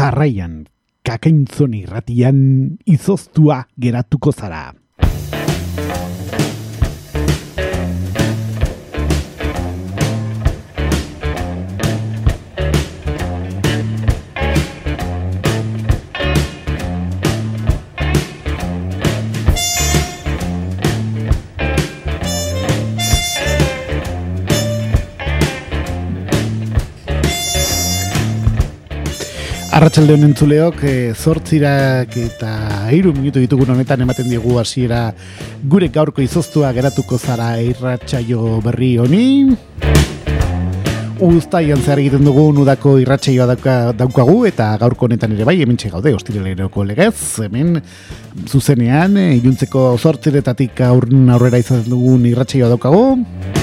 jarraian kakaintzon irratian izoztua geratuko zara. Arratxalde honen zuleok, e, zortzirak eta hiru minutu ditugun honetan ematen diegu hasiera gure gaurko izoztua geratuko zara irratsaio berri honi. Uztaian zehar egiten dugu nudako irratsaioa dauka, daukagu eta gaurko honetan ere bai hemen gaude ostireleroko legez, hemen zuzenean, e, iluntzeko zortziretatik aurrera izan dugun irratsaioa daukagu.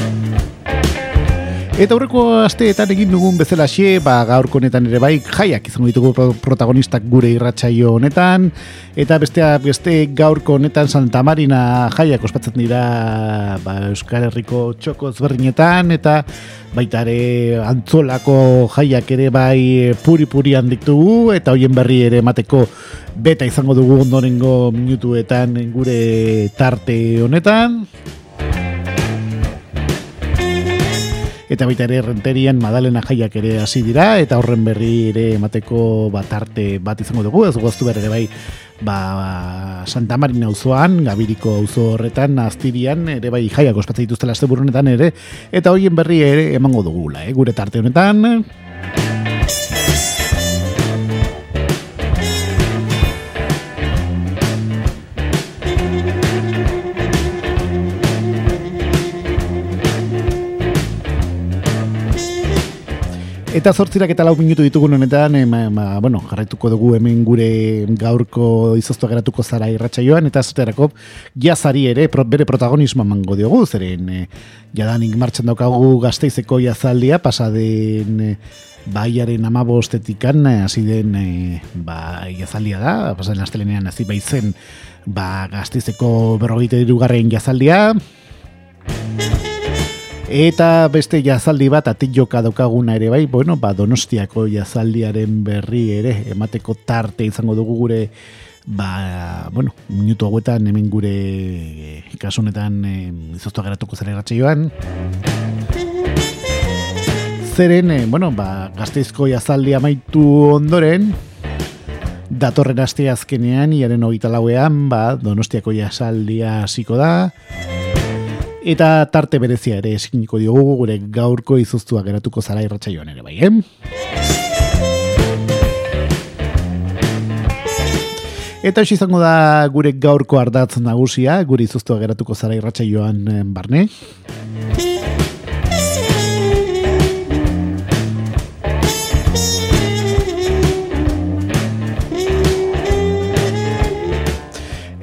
Eta aurreko asteetan egin dugun bezala xe, ba, gaurko honetan ere bai, jaiak izango ditugu protagonistak gure irratsaio honetan, eta bestea beste gaurko honetan Santa Marina jaiak ospatzen dira ba, Euskal Herriko txoko ezberdinetan, eta baita ere antzolako jaiak ere bai puri-puri handik dugu, eta hoien berri ere emateko beta izango dugu ondorengo minutuetan gure tarte honetan. Eta baita ere renterian madalena jaiak ere hasi dira eta horren berri ere emateko bat arte bat izango dugu ez goztu ere bai ba, Santa Marina auzoan Gabiriko auzo horretan Aztirian ere bai jaiak ospatzen dituztela asteburunetan ere eta hoien berri ere emango dugula eh? gure tarte honetan Eta zortzirak eta lau minutu ditugun honetan, e, bueno, jarraituko dugu hemen gure gaurko izoztua geratuko zara irratsaioan eta zerterako jazari ere bere protagonismo mango diogu, zeren e, jadanik martxan daukagu gazteizeko jazaldia, pasaden e, baiaren amabostetikan, hasi den e, ba, jazaldia da, pasaden astelenean hasi baitzen ba, gazteizeko berrogeite dirugarren jazaldia, Eta beste jazaldi bat atitjoka daukaguna ere bai, bueno, ba, donostiako jazaldiaren berri ere, emateko tarte izango dugu gure, ba, bueno, minutu hauetan hemen gure ikasunetan e, izoztu ageratuko zara joan. Zeren, e, bueno, ba, gazteizko jazaldi amaitu ondoren, datorren aste azkenean, iaren hogeita lauean, ba, donostiako jazaldia hasiko da, Eta tarte berezia ere eskiniko diogu gure gaurko izuztua geratuko zara irratsaioan ere bai, eh? Eta hori izango da gure gaurko ardatz nagusia, gure izuztua geratuko zara irratsaioan eh, barne.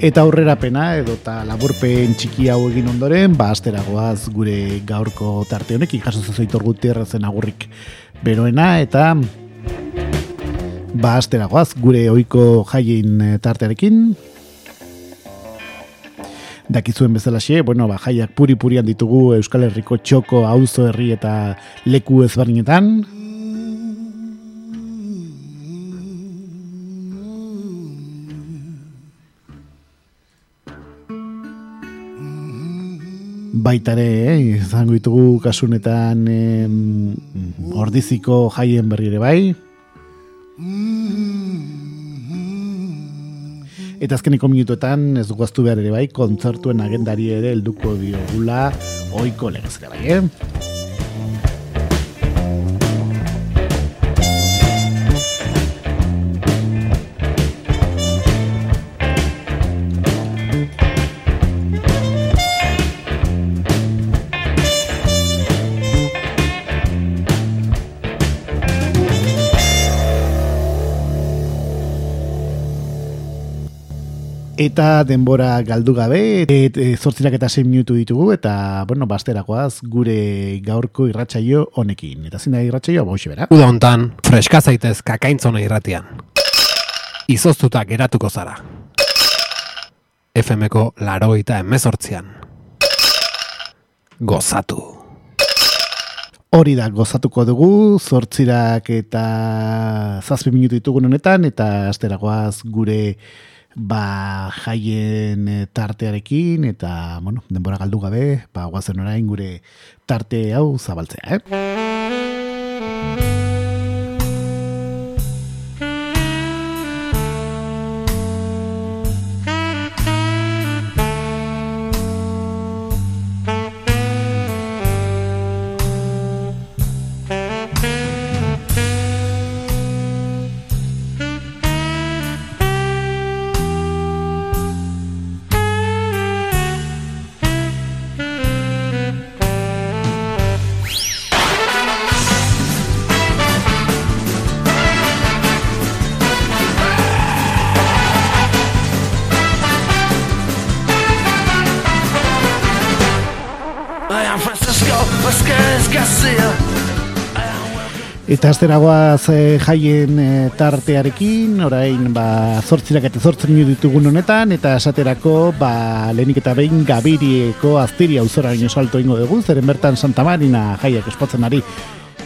Eta aurrerapena edo ta laburpen txiki hau egin ondoren, ba asteragoaz gure gaurko tarte honekin jaso zaitor gutierrezen agurrik beroena eta ba asteragoaz gure ohiko jaien eh, tartearekin dakizuen bezala xe, bueno, ba, jaiak puri-purian ditugu Euskal Herriko txoko, auzo herri eta leku ezberdinetan. Baitare, eh, izango ditugu kasunetan eh, ordiziko jaien berri ere bai. Eta azkeniko minutuetan ez dugu behar ere bai, kontzertuen agendari ere helduko diogula oiko legezera bai, eh? Eta denbora galdu gabe, et, e, zortzirak eta 6 minutu ditugu, eta, bueno, basterakoaz gure gaurko irratsaio honekin. Eta zina irratsaio, boixi bera. Uda hontan, freska zaitez kakaintzona irratian. Izoztuta geratuko zara. FMko laroita emezortzian. Gozatu. Hori da, gozatuko dugu, zortzirak eta zazpi minutu ditugun honetan, eta asteragoaz gure ba jaien eh, tartearekin, eta, bueno, denbora galdu gabe, ba, guazen orain gure tarte hau zabaltzea, eh? Eta azteragoaz e, jaien e, tartearekin, orain ba, zortzirak eta zortzen ditugun honetan, eta esaterako ba, lehenik eta behin gabirieko aztiria uzora ino salto ingo dugu, zeren bertan Santa Marina jaiak espatzen ari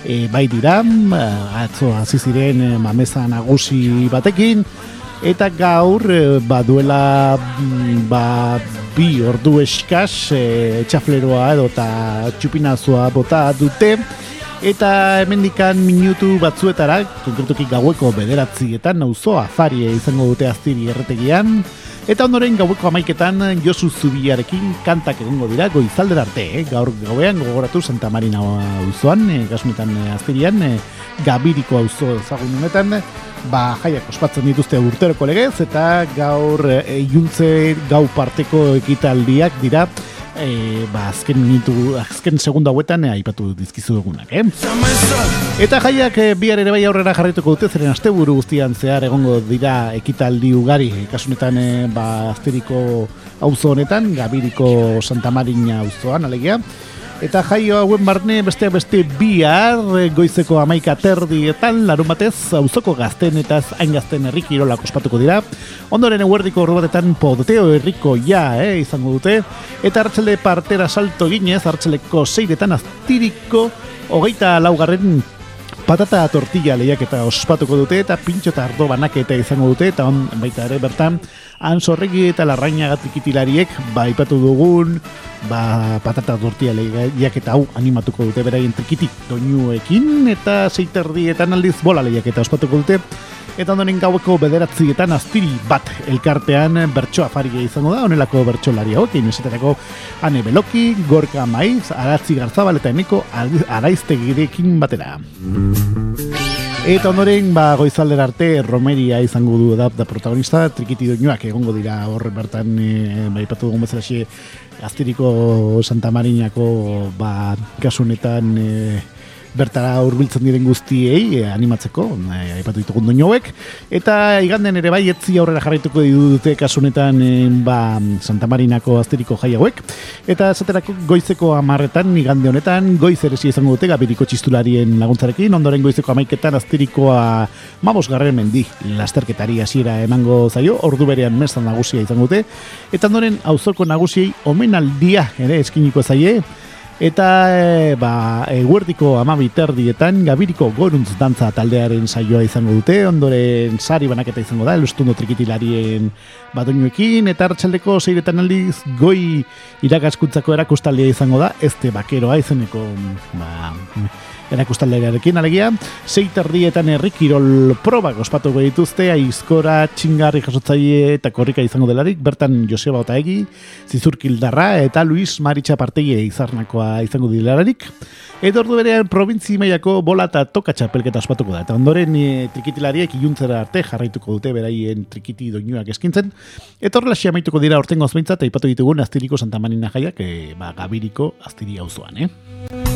e, bai dira, ba, atzo aziziren e, mameza nagusi batekin, eta gaur e, ba, duela ba, bi ordu eskas e, txafleroa edo eta txupinazua bota dute, Eta hemendikan minutu batzuetara, konkretuki gaueko bederatzietan, nauzo afarie izango dute aztiri erretegian. Eta ondoren gaueko amaiketan Josu Zubiarekin kantak egongo dira goizalder arte, eh? gaur gauean gogoratu Santa Marina auzoan, eh, gasunetan eh, aztirian, eh, gabiriko auzo ezagun honetan, ba jaiak ospatzen dituzte urteroko legez, eta gaur eh, juntze gau parteko ekitaldiak dira, e, ba, azken minutu, azken segundo hauetan e, aipatu dizkizu egunak, eh? Eta jaiak e, bihar ere bai aurrera jarrituko dute, zeren asteburu guztian zehar egongo dira ekitaldi ugari, kasunetan e, ba, azteriko auzo honetan, Gabiriko Santa Marina auzoan, alegia, Eta jaio hauen barne beste beste bihar goizeko amaika terdietan larun batez auzoko gazten eta hain gazten herrik irolak ospatuko dira. Ondoren eguerdiko horro batetan podoteo herriko ja eh, izango dute. Eta hartzele partera salto ginez, hartzeleko zeiretan aztiriko hogeita laugarren patata tortilla lehiak eta ospatuko dute eta pintxo eta ardo banaketa izango dute eta on baita ere bertan han zorregi eta larraina gatikitilariek ba ipatu dugun ba, patata tortia lehiak eta hau animatuko dute beraien trikitik doinuekin eta zeiterdietan aldiz bola lehiak eta ospatuko dute eta ondoren gaueko bederatzietan aztiri bat elkartean bertso afaria izango da, onelako bertso lari hau, kein esaterako ane beloki, gorka maiz, aratzi garzabal eta eneko araiztegirekin batera. Eta ondoren, ba, goizalder arte, romeria izango du da, da protagonista, trikiti doinuak egongo dira horre bertan, e, ba, ipatu dugun bezala Aztiriko Santa Marinako ba, kasunetan e, bertara hurbiltzen diren guztiei e, animatzeko, e, aipatu ditugun doinoek, eta iganden ere bai etzi aurrera jarraituko dute kasunetan e, ba, Santa Marinako azteriko jai hauek, eta esaterako goizeko amarretan, igande honetan, goiz ere izango dute gabiriko txistularien laguntzarekin, ondoren goizeko amaiketan azterikoa mamos garren mendi, lasterketari hasiera emango zaio, ordu berean mestan nagusia izango dute, eta ondoren auzoko nagusiei omenaldia ere eskiniko zaie, Eta e, ba, eguerdiko amabiterdietan gabiriko goruntz dantza taldearen saioa izango dute, ondoren sari banaketa izango da, elustundo trikitilarien badoinuekin, eta hartxaldeko zeiretan aldiz goi iragaskuntzako erakustaldia izango da, ezte bakeroa izeneko ba, erakustaldearekin alegia, zeiter dietan errikirol probak ospatuko dituzte, aizkora, txingarri jasotzaile eta korrika izango delarik, bertan Joseba Otaegi, Zizurkildarra eta Luis Maritxa Parteie izarnakoa izango dilararik. Edo ordu berean provintzi maiako bola eta toka txapelketa ospatuko da. Eta ondoren e, trikitilariek iluntzera arte jarraituko dute beraien trikiti doinuak eskintzen. Eta horrela amaituko dira ortengo azbintza eta ipatu ditugun Aztiriko Santa Marina jaiak, e, ba, Gabiriko Aztiri auzoan, eh?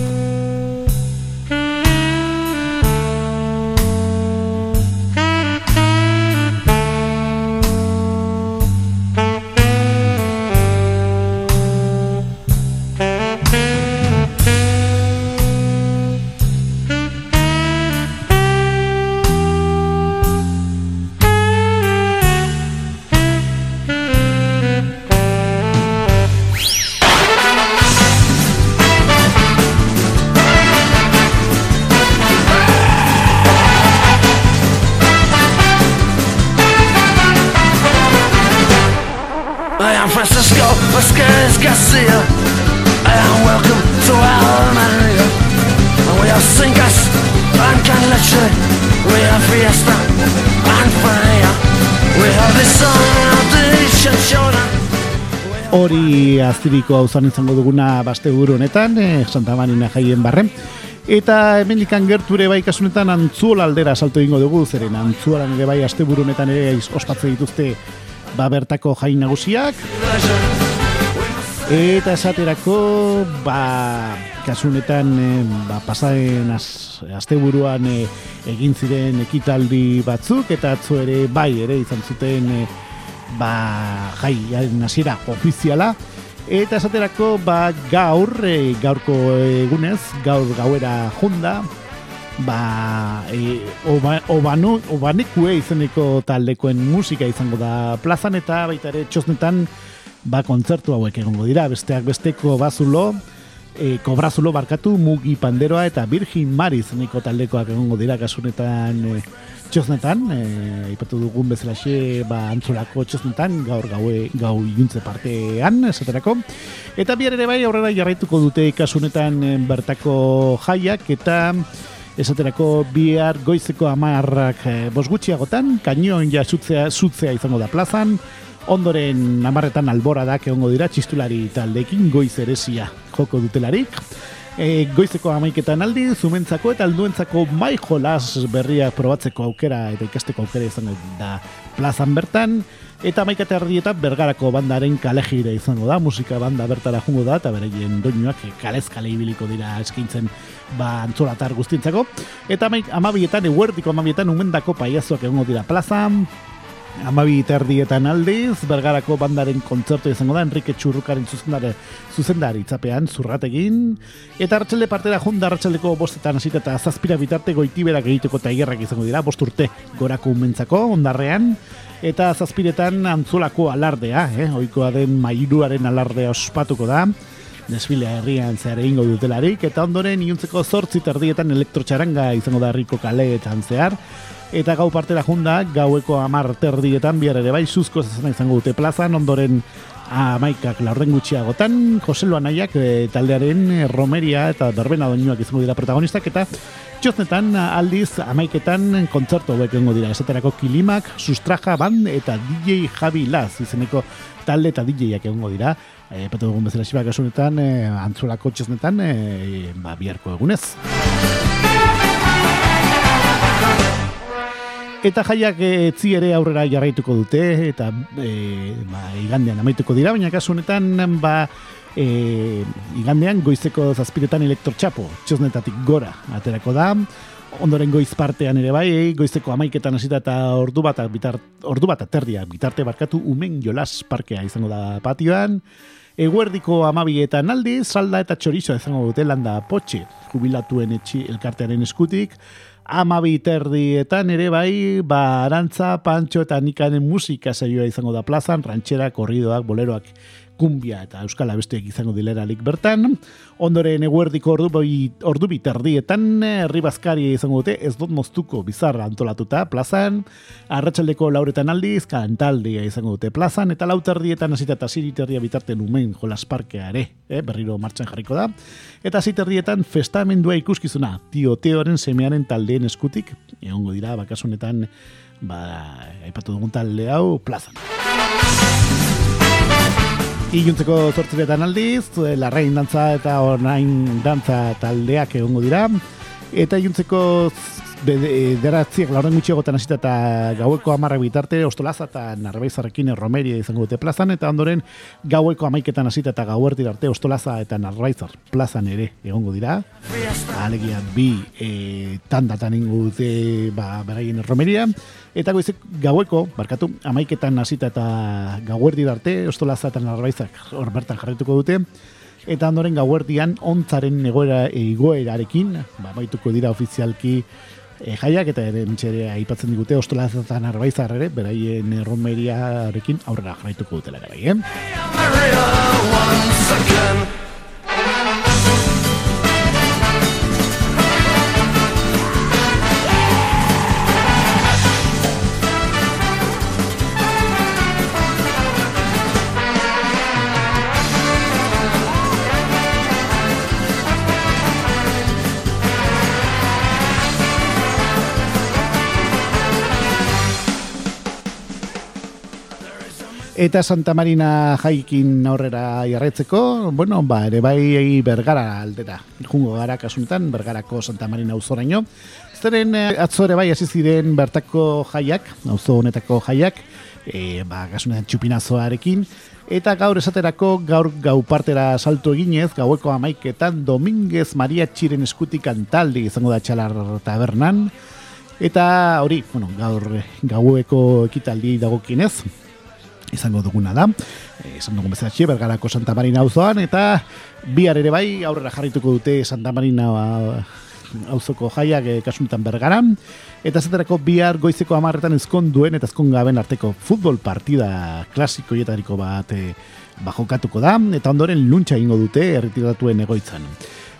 Aztiriko hau izango duguna baste buru honetan, eh, Santa Marina jaien barren. Eta hemen ikan gerture bai kasunetan antzuola aldera salto ingo dugu, zeren antzuolan ere bai asteburu honetan ere ospatzen dituzte ba bertako jain nagusiak. Eta esaterako, ba, kasunetan, e, ba, pasaren az, asteburuan e, egin ziren ekitaldi batzuk, eta atzo ere, bai, ere izan zuten, e, ba, jai, nasiera ofiziala, eta esaterako, ba, gaur, e, gaurko egunez, gaur gauera junda, ba, e, oba, obanu, obanekue izeneko taldekoen musika izango da plazan, eta baita ere txosnetan, ba, kontzertu hauek egongo dira, besteak besteko bazulo, e, kobrazulo barkatu, mugi panderoa eta Virgin Mariz niko taldekoak egongo dira kasunetan e, txosnetan, e, ipatu dugun bezalaxe ba, antzolako txosnetan, gaur gaue, gau iuntze partean, esaterako. Eta bihar ere bai, aurrera jarraituko dute kasunetan e, bertako jaiak, eta esaterako bihar goizeko amarrak e, bosgutxiagotan, kainoen ja zutzea, zutzea izango da plazan, Ondoren amarretan albora da dira txistulari taldekin goiz eresia joko dutelarik. E, goizeko amaiketan aldi, zumentzako eta alduentzako mai jolas berriak probatzeko aukera eta ikasteko aukera izango da plazan bertan. Eta amaikate ardietan bergarako bandaren kalejire izango da, musika banda bertara jungo da, eta bereien doinuak kalez kale ibiliko dira eskintzen ba, antzolatar guztintzako. Eta amabietan, eguerdiko amabietan, umendako paiazoak egongo dira plazan, Amabi terdietan aldiz, bergarako bandaren kontzertu izango da, Enrique Txurrukaren zuzendare, zuzendari itzapean, zurrategin. Eta hartxalde partera junda hartxaldeko bostetan hasita eta zazpira bitarte goitiberak egiteko taigerrak izango dira, bost urte gorako umentzako, ondarrean. Eta zazpiretan antzulako alardea, eh? oikoa den mairuaren alardea ospatuko da. Desfilea herrian zehar egingo dutelarik, eta ondoren iuntzeko zortzi terdietan elektrotxaranga izango da herriko kaleetan zehar eta gau partera junda, gaueko amar terdietan, bihar ere bai, suzko zazena izango dute plazan, ondoren amaikak laurden gutxiagotan, Jose Luanaiak e, taldearen e, romeria eta berbena doinuak izango dira protagonistak, eta txoznetan aldiz amaiketan kontzertu hauek dira, esaterako kilimak, sustraja band eta DJ Javi Laz izeneko talde eta DJak egongo dira, e, petu dugun bezala xibak asunetan, e, antzulako txoznetan, e, ba, biharko egunez. Eta jaiak etzi ere aurrera jarraituko dute, eta e, ba, igandean amaituko dira, baina kasu honetan, ba, e, igandean goizeko zazpiretan elektrotxapo, txosnetatik gora, aterako da, ondoren goiz partean ere bai, goizeko amaiketan hasita eta ordu bat, bitar, ordu bat aterdia, bitarte barkatu umen jolas parkea izango da patioan, Eguerdiko amabietan aldi, salda eta txorizo izango dute landa potxe, jubilatuen etxi elkartearen eskutik, amabi terdietan ere bai, ba, arantza, pantxo eta nikanen musika saioa izango da plazan, ranchera, korridoak, boleroak, kumbia eta euskal abesteak izango dileralik bertan. Ondoren eguerdiko ordu, bai, ordu biterdietan, herri bazkari izango dute, ez dut moztuko bizarra antolatuta plazan. Arratxaldeko lauretan aldiz, kantaldia izango dute plazan, eta lauterdietan hasita eta ziriterria bitarten umen jolas parkeare, eh, berriro martxan jarriko da eta ziterdietan festamendua ikuskizuna, tio teoren semearen taldeen eskutik, egongo dira, bakasunetan, ba, aipatu dugun talde hau, plazan. Iguntzeko zortziretan aldiz, larrain dantza eta ornain dantza taldeak egongo dira, eta iguntzeko bederatziak lauren gutxiagotan hasita eta gaueko amarra bitarte ostolaza eta narbaizarrekin romeria izango dute plazan eta ondoren gaueko amaiketan hasita eta gauertir arte ostolaza eta narbaizar plazan ere egongo dira. Alegia bi e, tandatan ingo dute ba, beraien romeria. Eta goizek gaueko barkatu amaiketan hasita eta gauertir arte ostolaza eta narbaizak hor bertan jarretuko dute. Eta ondoren gauerdian ontzaren egoera egoerarekin, ba, baituko dira ofizialki e, jaiak eta ere mitxere aipatzen digute ostolazatan arbaizar ere, beraien erromeriarekin aurrera jarraituko dutela gara, eh? Eta Santa Marina jaikin aurrera jarraitzeko, bueno, ba, ere bai bergara aldera. Jungo gara kasunetan, bergarako Santa Marina auzoraino. Zeren eh, atzo ere bai hasi ziren bertako jaiak, auzo honetako jaiak, e, ba, kasunetan txupinazoarekin. Eta gaur esaterako gaur gau partera salto eginez, gaueko amaiketan Dominguez Maria Txiren eskutik antaldi izango da txalar tabernan. Eta hori, bueno, gaur gaueko ekitaldi dagokinez, izango duguna da. E, esan dugun bezala txe, bergarako Santa Marina auzoan eta bihar ere bai, aurrera jarrituko dute Santa Marina ba, auzoko jaiak e, kasunetan bergaran. Eta zaterako bihar goizeko amarretan ezkonduen eta ezkongaben arteko futbol partida klasiko bat e, bajokatuko da. Eta ondoren luntxa ingo dute erretiratuen egoitzan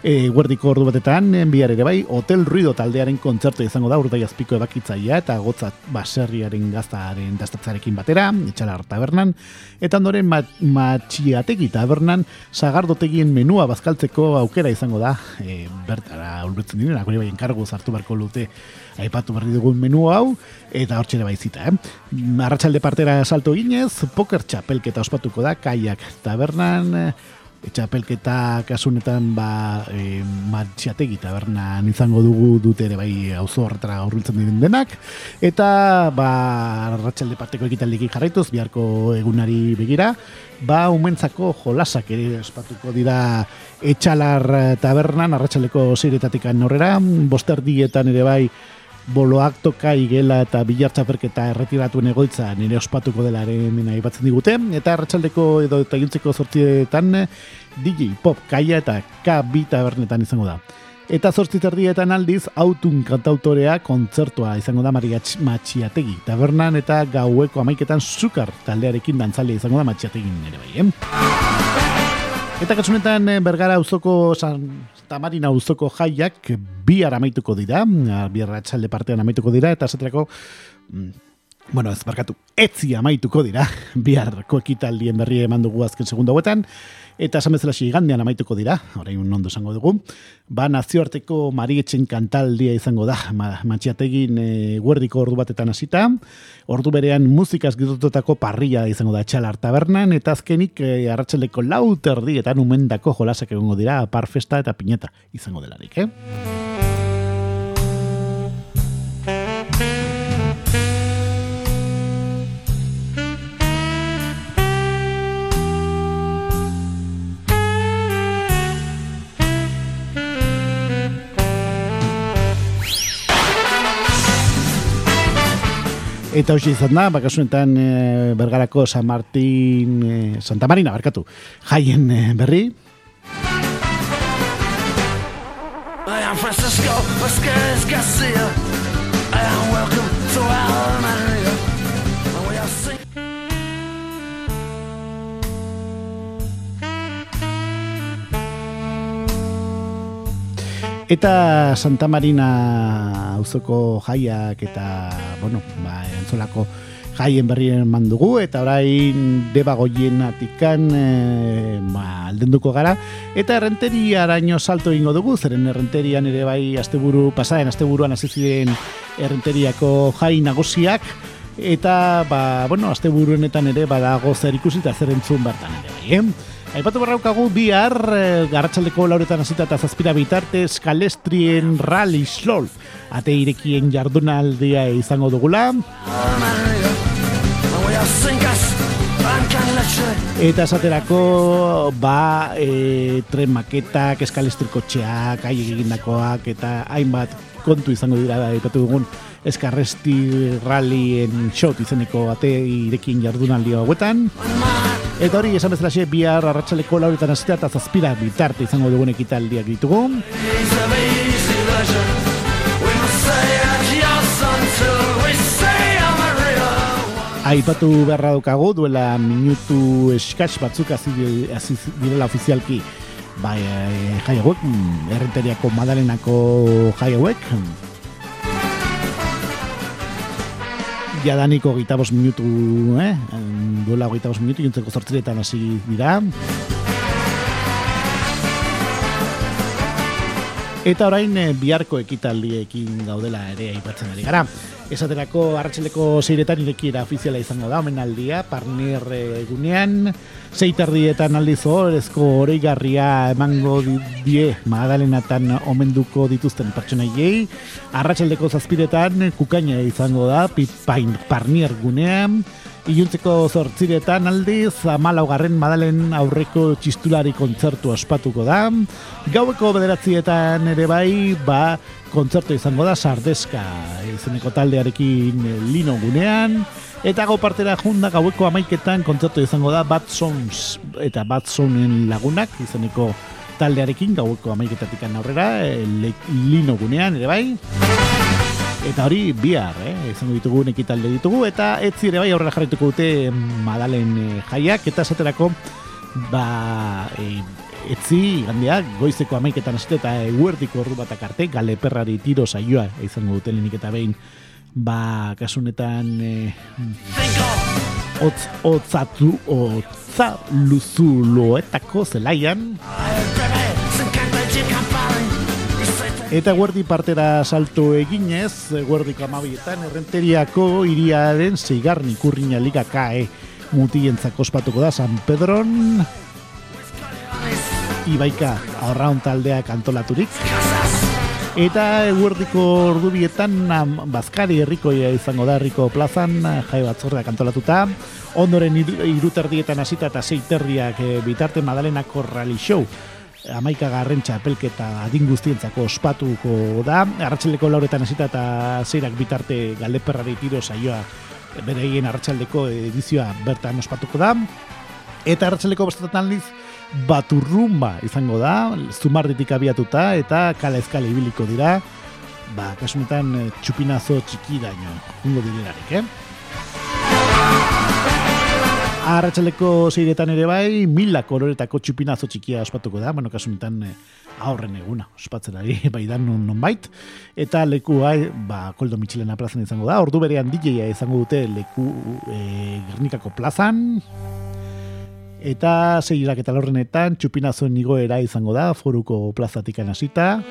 e, guerdiko ordu batetan, bihar ere bai, Hotel Ruido taldearen kontzertu izango da, urdai azpiko ebakitzaia, eta gotza baserriaren gaztaren dastatzarekin batera, etxalar tabernan, eta ondoren mat, matxiategi tabernan, sagardotegien menua bazkaltzeko aukera izango da, e, bertara ulbetzen dinen, akuri bai enkargu zartu barko lute, aipatu berri dugun menu hau, eta hor txere baizita, eh? Arratxalde partera salto ginez, poker txapelketa ospatuko da, kaiak tabernan, etxapelketa kasunetan ba e, matxiategi tabernan izango dugu dute ere bai auzo horretara aurriltzen diren denak. Eta ba arratsalde parteko ekitaldiki jarraituz biharko egunari begira ba umentzako jolasak ere espatuko dira etxalar tabernan arratsaldeko seiretatik aurrera. Bosterdietan ere bai boloak toka igela eta bilartzaperketa erretiratuen egoitza nire ospatuko dela ere mena ibatzen digute eta erratxaldeko edo eta gintzeko sortzietan DJ Pop Kaia eta K tabernetan izango da. Eta zortziterdietan aldiz, autun kantautorea kontzertua izango da Maria Matxiategi. Tabernan eta gaueko amaiketan sukar taldearekin dantzalea izango da Matxiategin ere bai, eh? Eta katsunetan eh, bergara auzoko San Tamarina auzoko jaiak bihar amaituko dira, bihar atxalde partean amaituko dira, eta esaterako, mm, bueno, ez barkatu, etzi amaituko dira, biharko ekitaldien berri eman dugu azken segundo hauetan, eta esan bezala gandean amaituko dira, orain un ondo izango dugu, ba nazioarteko marietzen kantaldia izango da, ma, matxiategin e, guerdiko ordu batetan hasita, ordu berean musikaz gizototako parrilla izango da txalar tabernan, eta azkenik e, arratxaleko lauterdi eta numendako jolasak egongo dira, parfesta eta pineta izango delarik, eh? Eta hoxe izan da, bakasunetan e, bergarako San Martin, e, Santa Marina, barkatu, jaien e, berri. I am Francisco Vasquez Garcia. I am welcome to Almeria Eta Santa Marina auzoko jaiak eta, bueno, ba, entzolako jaien berrien mandugu, eta orain debagoien atikan e, ba, aldenduko gara. Eta errenteri araño salto ingo dugu, zeren errenterian ere bai asteburu pasaden, asteburuan hasi ziren errenteriako jai nagusiak, eta, ba, bueno, asteburuenetan ere badago zer ikusi eta zer entzun bertan ere bai, eh? Aipatu barraukagu bihar e, garratxaldeko lauretan azita eta zazpira bitarte skalestrien rally slol ate irekien jardunaldia izango dugula. Eta esaterako ba e, tren maketak eskalestriko txeak aile egindakoak eta hainbat kontu izango dira da aipatu dugun eskarresti rallyen shot izeneko ate irekien jardunaldia hauetan. Eta hori, esan bezala xe, bihar arratsaleko lauretan aztea eta zazpira bitarte izango dugun ekitaldiak ditugu. Aipatu beharra dukago, duela minutu eskats batzuk aziz direla ofizialki. Bai, eh, jai hauek, mm, errenteriako madalenako jai hauek, jadaniko gita minutu, eh? duela gita minutu, juntzeko zortziretan hasi dira. Eta orain eh, biharko ekitaldiekin gaudela ere aipatzen ari gara. Esaterako arratsaleko zeiretan irekiera ofiziala izango da, omenaldia, parnir egunean, zeiterdietan aldiz horrezko oreigarria emango di- die Magalenatan omenduko dituzten pertsonaiei, arratsaldeko zazpiretan kukaina izango da, pipain parnier gunean, Iluntzeko zortziretan aldiz, amalaugarren madalen aurreko txistulari kontzertu ospatuko da. Gaueko bederatzietan ere bai, ba, kontzertu izango da sardeska izeneko taldearekin eh, lino gunean. Eta gau partera junda gaueko amaiketan kontzertu izango da Bad Sons eta Bad Sonen lagunak izeneko taldearekin gaueko amaiketatik aurrera, eh, le- lino gunean ere bai. Eta hori bihar, eh? izango ditugu ekitalde ditugu eta etzi ere bai aurrera jarrituko dute Madalen eh, jaiak eta esaterako ba e, etzi gandeak goizeko amaiketan hasita eta eguerdiko ordu batak arte gale perrari tiro saioa izango dute lehenik eta behin. Ba kasunetan eh, Think of otz, otzatu otza luzuloetako zelaian. Eta guardi partera salto eginez, guardiko amabietan, errenteriako iriaren zeigarren ikurriña liga kae mutientzako ospatuko da San Pedron, Ibaika aurraun taldeak antolaturik. Eta eguerdiko ordubietan Bazkari herrikoia izango da herriko plazan jai batzordeak antolatuta. Ondoren hiruterdietan hasita eta seiterriak eh, bitarte Madalenako rally show amaika garren txapelketa adin guztientzako ospatuko da. Arratxaldeko lauretan hasita eta zeirak bitarte galeperrari tiro saioa bereien arratsaldeko edizioa bertan ospatuko da. Eta arratsaldeko bestetan aldiz baturrumba izango da, zumarditik abiatuta eta kala eskala ibiliko dira, ba, kasunetan eh, txupinazo txiki daño, jungo direlarik, eh? Arratxaleko zeiretan ere bai, mila koloretako txupinazo txikia ospatuko da, bueno, kasunetan eh, aurren eguna, ospatzelari bai dan non, nonbait, eta leku bai, ba, koldo mitxilena plazan izango da, ordu berean DJ-a izango dute leku e, Gernikako plazan, eta zeirak eta laurrenetan txupinazoen igoera izango da, foruko plazatik hasita.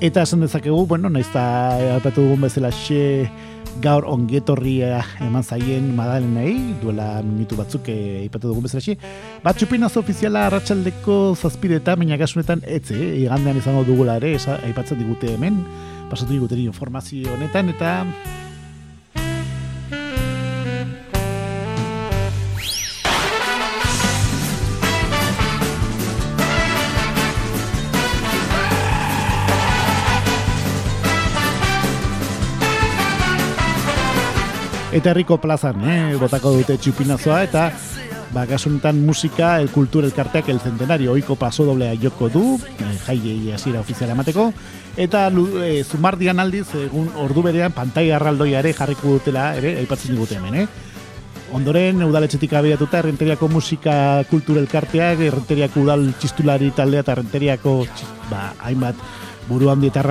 Eta esan dezakegu, bueno, naiz eta aipatu dugun bezala xe gaur ongietorria eman zaien madalenei, duela minutu batzuk eh, aipatu dugun bezala xe. Bat txupinazo ofiziala arratsaldeko zazpideta, baina kasunetan etze, eh, igandean izango dugula ere, aipatzen digute hemen, pasatu diguteri informazio honetan, eta Eta herriko plazan, eh, botako dute txupinazoa, eta ba, kasunetan musika, el kultur elkarteak el centenario, oiko paso doblea joko du, eh, hasiera ofiziala emateko, eta eh, zumardian aldiz, egun ordu berean, pantai arraldoia ere jarriko dutela, ere, aipatzen digute hemen, eh? Ondoren, udaletxetik abiatuta, errenteriako musika kultur elkarteak, errenteriako udal txistulari taldea eta errenteriako ba, hainbat buru handi eta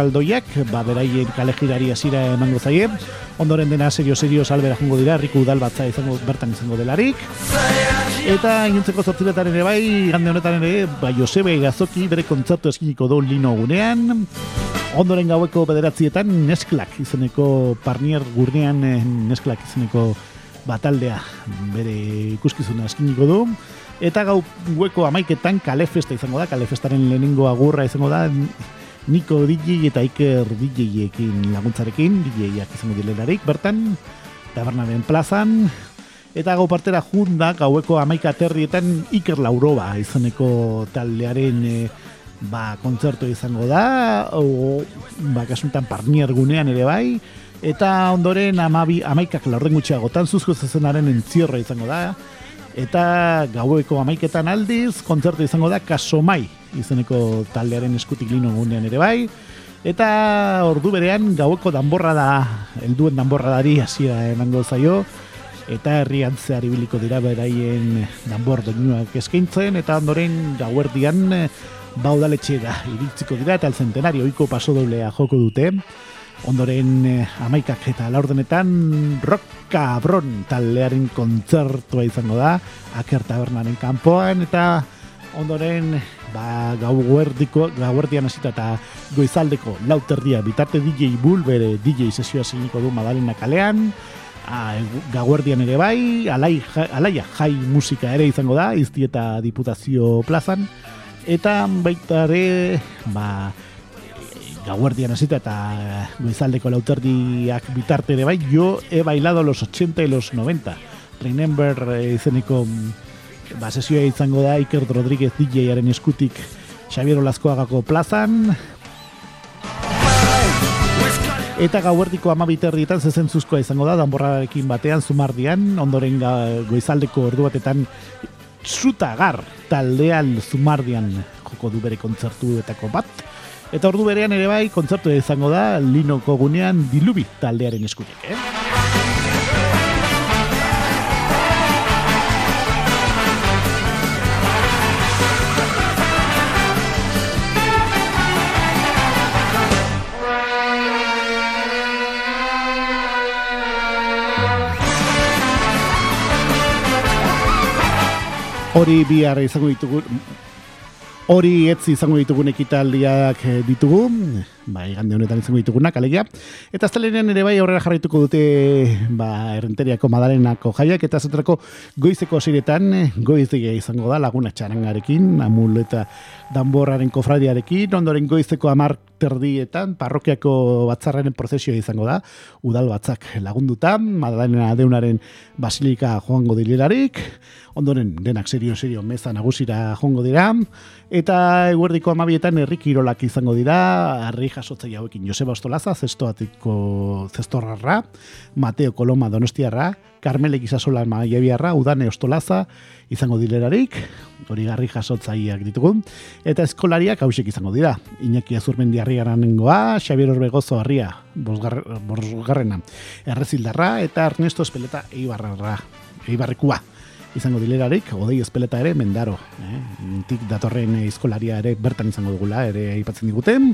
ba, beraien kalejirari hasiera emango zaie. Ondoren dena serio-serio salbera jongo dira, herriko udal batza izango bertan izango delarik. Eta inuntzeko zortziletan ere bai, gande honetan ere, ba, Josebe Gazoki bere kontzertu eskiniko du lino gunean. Ondoren gaueko bederatzietan nesklak izeneko parnier gurnean eh, nesklak izeneko bataldea bere ikuskizuna eskiniko du. Eta gau gueko amaiketan kalefesta izango da, kalefestaren lehenengo agurra izango da, Niko DJ eta Iker DJ-ekin laguntzarekin, DJ-ak izango dilerarik, bertan, tabernaren plazan, eta gau partera junda gaueko amaika terrietan Iker Lauroba izeneko taldearen e, ba, kontzertu izango da, o, ba, kasuntan parnier gunean ere bai, eta ondoren amabi, amaikak laurden gutxiagotan zuzko zezenaren entzierra izango da, eta gaueko amaiketan aldiz, kontzertu izango da Kasomai izeneko taldearen eskutik lino gunean ere bai, eta ordu berean gaueko danborra da, helduen danborradari hasiera emango zaio, eta herrian zehar ibiliko dira beraien danbor doinuak eskaintzen, eta ondoren gauerdian eh, baudaletxe da iritziko dira, eta el centenario oiko paso doblea joko dute, ondoren eh, amaikak eta laurdenetan rock cabron taldearen kontzertua izango da, aker tabernaren kanpoan, eta ondoren ba, gau guerdiko, hasita eta goizaldeko lauterdia bitarte DJ Bull bere DJ sesioa ziniko du Madalena kalean, a, gauerdian ere bai, alai, alaia jai musika ere izango da, izti eta diputazio plazan, eta baita ere, ba, gauerdian hasita eta goizaldeko lauterdiak bitarte ere bai, yo he bailado los 80 y los 90. Remember eh, izeneko mm, ba, sesioa izango da Iker Rodríguez DJaren eskutik Xabier Olazkoagako plazan, Eta gauerdiko amabiterrietan zezentzuzkoa izango da, danborrarekin batean, zumardian, ondoren goizaldeko ordu batetan, zutagar taldean zumardian joko du bere kontzertuetako bat. Eta ordu berean ere bai, kontzertu izango da, linoko gunean dilubi taldearen eskutik, eh? Hori bihar izango ditugu Hori etzi izango ditugun ekitaldiak eh, ditugu, ba, igande honetan izango ditugunak, alegia. Eta aztelenean ere bai aurrera jarraituko dute ba, errenteriako madalenako jaiak, eta zaterako goizeko ziretan, goizdia izango da, laguna txarangarekin, amul eta danborraren kofradiarekin, ondoren goizeko amar terdietan, parrokiako batzarraren prozesioa izango da, udal batzak lagunduta, madalena deunaren basilika joango dilerarik, ondoren denak serio-serio meza nagusira joango dira, eta eguerdiko amabietan herri kirolak izango dira, harri jasotzei hauekin. Joseba Ostolaza, zestoatiko zestorrarra, Mateo Koloma Donostiarra, Carmelek Isasola Maiabiarra, Udane Ostolaza, izango dilerarik, hori garri jasotzaileak ditugu, eta eskolariak hausek izango dira. Iñaki Azurmendi harriaranengoa, Xabier Orbegozo harria, bosgar, bosgarrena, Errezildarra, eta Ernesto Espeleta Eibarrarra, Eibarrekua izango dilerarik, odei espeleta ere mendaro. Eh? Tik datorren eskolaria ere bertan izango dugula, ere aipatzen diguten.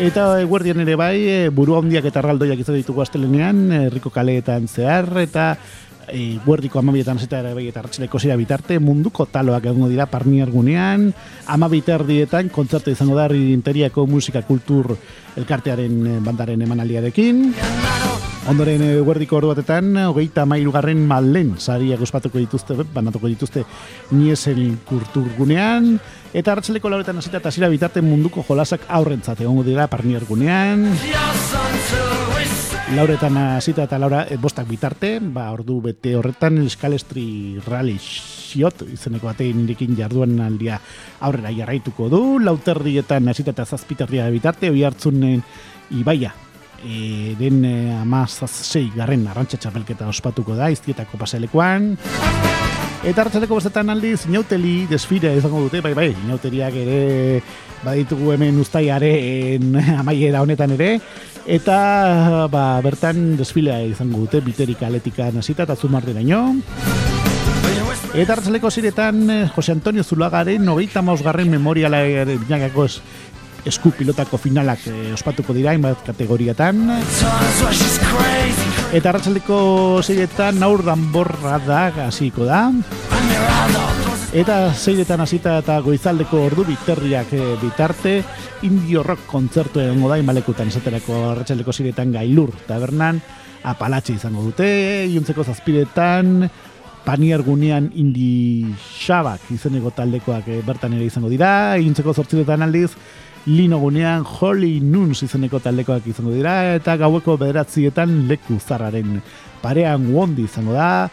Eta eguerdian ere bai, e, buru handiak eta arraldoiak izan ditugu astelenean, herriko kaleetan zehar, eta e, guerdiko amabietan zeta ere bai eta ratxileko zira bitarte, munduko taloak egongo dira parniar gunean, amabiterdietan kontzertu izango da interiako musika kultur elkartearen eh, bandaren emanaldiarekin. Ondoren e, guerdiko ordu batetan, hogeita mairugarren malen sariak ospatuko dituzte, banatuko dituzte niesen kulturgunean, eta hartzeleko lauretan hasita eta zira bitarte munduko jolasak aurrentzat egongo dira parnier gunean. Lauretan hasita eta laura e, bostak bitarte, ba ordu bete horretan Eskalestri Rally Xiot izeneko batein nirekin jarduan aldia aurrera jarraituko du, lauterdietan hasita eta zazpiterria bitarte, oi hartzunen ibaia e, den e, amazazei garren arrantxa txapelketa ospatuko da, iztietako paselekoan. Eta hartzaleko bestetan aldiz, inauteli desfira izango dute, bai bai, inauteriak ere baditugu hemen ustaiaren amaiera honetan ere, eta ba, bertan desfilea izango dute, biterik aletika hasita eta zumarderaino. Eta hartzaleko ziretan, eh, Jose Antonio Zulagaren, hogeita mausgarren memoriala binakako esku pilotako finalak eh, ospatuko dira, hainbat kategoriatan. Eta arratsaldeko zeiretan aur danborra da hasiko da. Eta zeiretan hasita eta goizaldeko ordu biterriak eh, bitarte, indio rock kontzertu egongo da imalekutan esaterako arratsaldeko zeiretan gailur tabernan, apalatxe izango dute, iuntzeko zazpiretan, panier gunean indi xabak izeneko taldekoak eh, bertan ere izango dira, iuntzeko zortziretan aldiz, Lino gunean Holy Nuns izeneko taldekoak izango dira eta gaueko bederatzietan leku zarraren parean wondi izango da.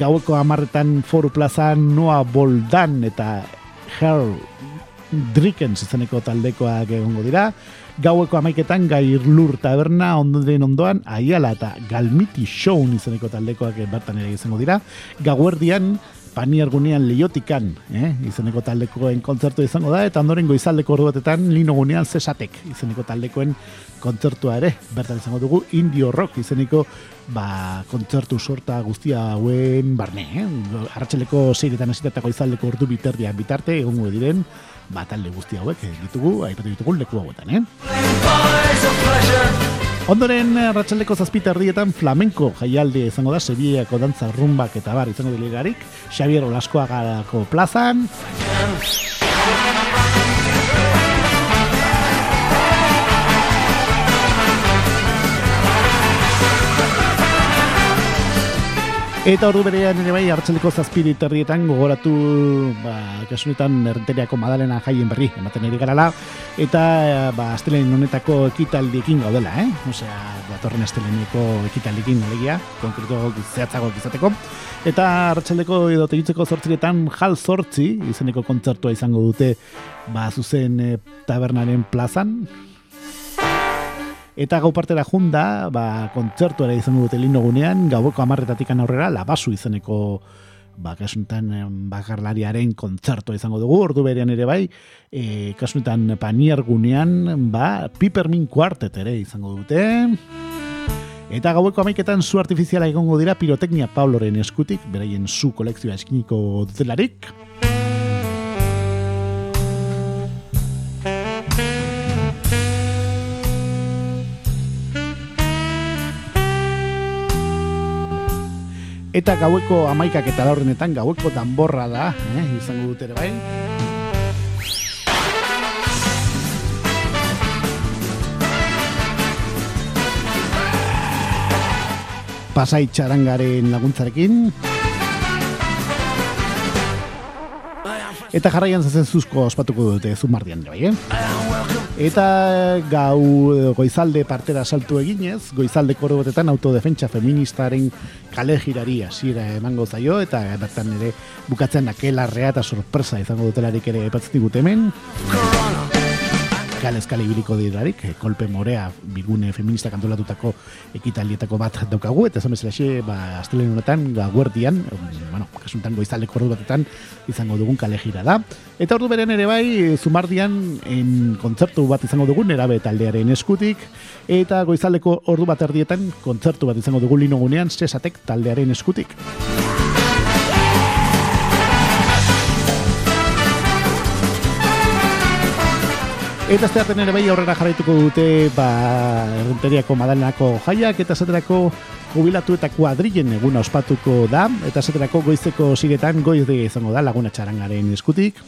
Gaueko amarretan foru plazan Noa Boldan eta Her Drickens izeneko taldekoak egongo dira. Gaueko amaiketan gairlur taberna ondoren ondoan aiala eta galmiti show izeneko taldekoak bertan ere izango dira. Gauerdian Panier gunean leiotikan, eh? izeneko taldekoen kontzertu izango da, eta ondoren goizaldeko ordu batetan lino gunean zesatek, izeneko taldekoen kontzertua ere, bertan izango dugu indio rock izeneko ba, kontzertu sorta guztia hauen barne, eh? arratxeleko zeiretan hasita eta goizaldeko ordu biterdiak bitarte, egongo diren, ba, talde guzti hauek eh, ditugu, aipatu ditugu leku hauetan, eh? Ondoren, ratxaldeko zazpita erdietan flamenko jaialdi izango da, Sevillako dantza rumbak eta bar izango delegarik, Xavier Olaskoagarako plazan. Eta ordu berean ere bai hartzeliko zazpiri terrietan gogoratu ba, kasunetan errenteriako madalena jaien berri ematen ere garala eta ba, astelen honetako ekitaldiekin gaudela, eh? Osea, datorren asteleneko ekitaldiekin alegia, konkreto zehatzago izateko. Eta hartzaldeko edo tegitzeko zortziretan jal zortzi izeneko kontzertua izango dute ba, zuzen e, tabernaren plazan, Eta gau partera junda, ba, kontzertu ere izango dute lino gunean, gaueko amarretatik aurrera, labasu izeneko ba, kasuntan bakarlariaren kontzertu izango dugu, ordu berean ere bai, e, kasuntan panier gunean, ba, pipermin kuartet ere izango dute. Eta gaueko amaiketan zu artifiziala egongo dira piroteknia Pabloren eskutik, beraien zu kolekzioa eskiniko dutelarik. Eta gaueko amaikak eta laurrenetan gaueko danborra da, eh, izango dut ere bai. Pasai txarangaren laguntzarekin. Eta jarraian zazen zuzko ospatuko dute zumardian bai, eh? Eta gau goizalde partera saltu eginez, goizalde korbotetan autodefentsa feministaren kale girari hasiera emango zaio, eta bertan ere bukatzen akelarrea eta sorpresa izango dutelarik ere epatzen digut hemen kale eskale ibiliko dirarik, e, kolpe morea bigune feminista kantolatutako ekitalietako bat daukagu, eta esan bezala xe, ba, astelen honetan, gaguerdian, bueno, kasuntan goizaldeko ordu batetan, izango dugun kale gira da. Eta ordu beren ere bai, zumardian, en kontzertu bat izango dugun, erabe taldearen eskutik, eta goizaldeko ordu bat erdietan, kontzertu bat izango dugun linogunean, sesatek taldearen eskutik. Eta ez ere bai aurrera jarraituko dute ba, errenteriako madalenako jaiak eta zaterako jubilatu eta kuadrillen eguna ospatuko da eta zaterako goizeko sigetan goizde izango da laguna txarangaren eskutik.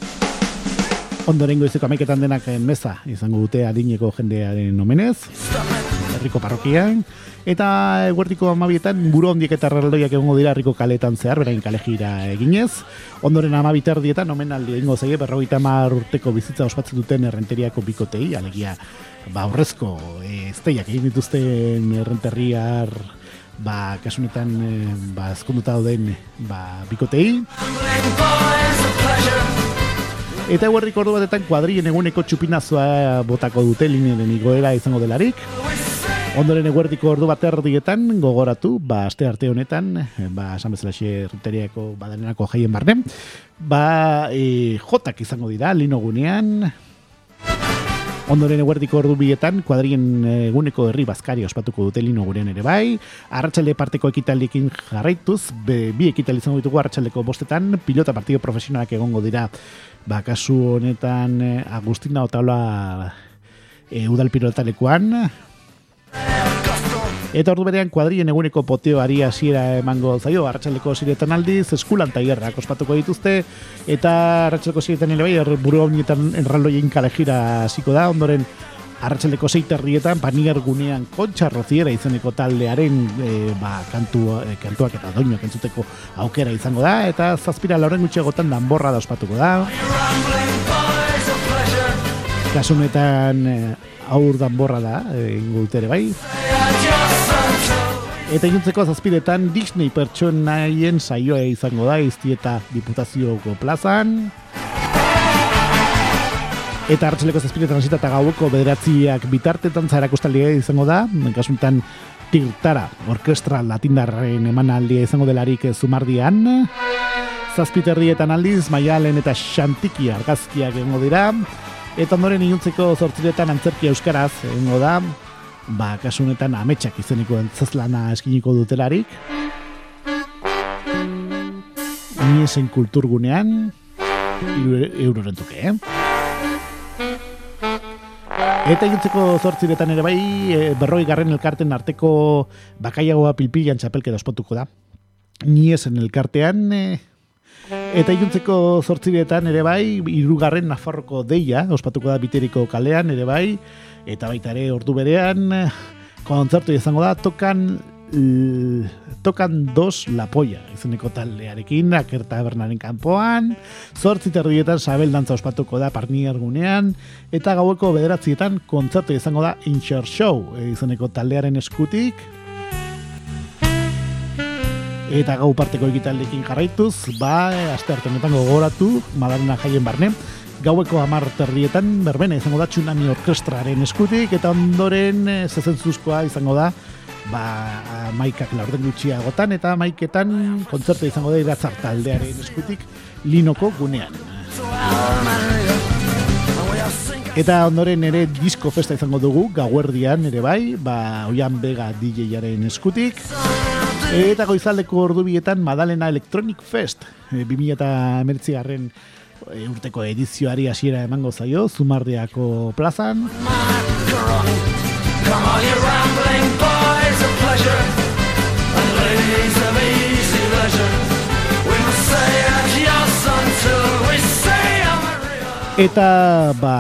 Ondoren goizeko amaiketan denak meza izango dute adineko jendearen omenez herriko parrokian, eta eguertiko amabietan buru hondiek eta erraldoiak egongo dira herriko kaletan zehar, berain kale eginez. Ondoren amabiter dietan, omen aldi egingo zaie, berrogeita mar urteko bizitza ospatzen duten errenteriako bikotei, alegia, ba, horrezko, e, ezteiak egin dituzten errenterriar, ba, kasunetan, e, ba, ezkonduta den, ba, bikotei. Eta eguerriko ordu batetan kuadrien eguneko txupinazoa botako dute lineen igoera izango delarik. Ondoren eguerdiko ordu bat erdietan gogoratu, ba, aste arte honetan, ba, esan bezala xe ruteriako badalenako jaien barne, ba, e, jotak izango dira, lino gunean, Ondoren eguerdiko ordu bietan, kuadrien eguneko herri bazkari ospatuko dute lino gurean ere bai. Arratxalde parteko ekitaldikin jarraituz, be, bi ekitaldi izango ditugu arratxaldeko bostetan, pilota partido profesionalak egongo dira, ba, kasu honetan, Agustina Otaula e, udal pilotalekuan, Eta ordu berean kuadrien eguneko potioari hasiera emango zaio, arratsaleko ziretan aldiz, eskulan tailerrak ospatuko dituzte, eta arratsaleko ziretan ere bai, buru honietan enraloien kalejira hasiko da, ondoren arratsaleko zeiterrietan, panier gunean kontxa roziera izeneko taldearen e, ba, kantu, e, kantuak eta doinuak entzuteko aukera izango da, eta zazpira lauren gutxegotan danborra da ospatuko da. Kasunetan e, aur danborra da, e, ingutere bai. Eta juntzeko zazpiretan Disney pertsonaien saioa izango da izti eta diputazioko plazan. Eta hartzeleko zazpiretan zita eta gaueko bederatziak bitartetan zara izango da. Kasuntan tirtara orkestra latindarren emanaldia izango delarik zumardian. Zazpiterrietan aldiz, maialen eta xantiki argazkiak egongo dira. Eta ondoren inuntzeko zortziretan antzerki euskaraz egongo da ba, kasunetan ametsak izeniko entzazlana eskiniko dutelarik. Niesen kulturgunean, euroren tuke, eh? Eta egintzeko zortziretan ere bai, e, berroi garren elkarten arteko bakaiagoa pilpilan txapelketa ospotuko da. Ni esen elkartean, e, eta egintzeko zortziretan ere bai, irugarren Nafarroko deia, ospatuko da biteriko kalean ere bai, eta baita ere ordu berean, kontzertu izango da, tokan tokan dos la polla, izeneko taldearekin, akerta bernaren kanpoan, zortzi terdietan sabel dantza ospatuko da parni argunean, eta gaueko bederatzietan kontzertu izango da Incher Show, izeneko taldearen eskutik, eta gau parteko egitaldekin jarraituz, ba, aste hartenetan gogoratu, madarena jaien barne, gaueko amar terdietan, berbena izango da tsunami orkestraren eskutik, eta ondoren e, zezentzuzkoa izango da, ba, maikak laurden gutxiagotan eta maiketan kontzertu izango da iratzar taldearen eskutik linoko gunean. Eta ondoren ere disco festa izango dugu, gauerdian ere bai, ba, oian bega DJ-aren eskutik. Eta goizaldeko ordubietan Madalena Electronic Fest, e, 2000 eta garren e, urteko edizioari hasiera emango zaio, Zumardiako plazan. Eta, ba,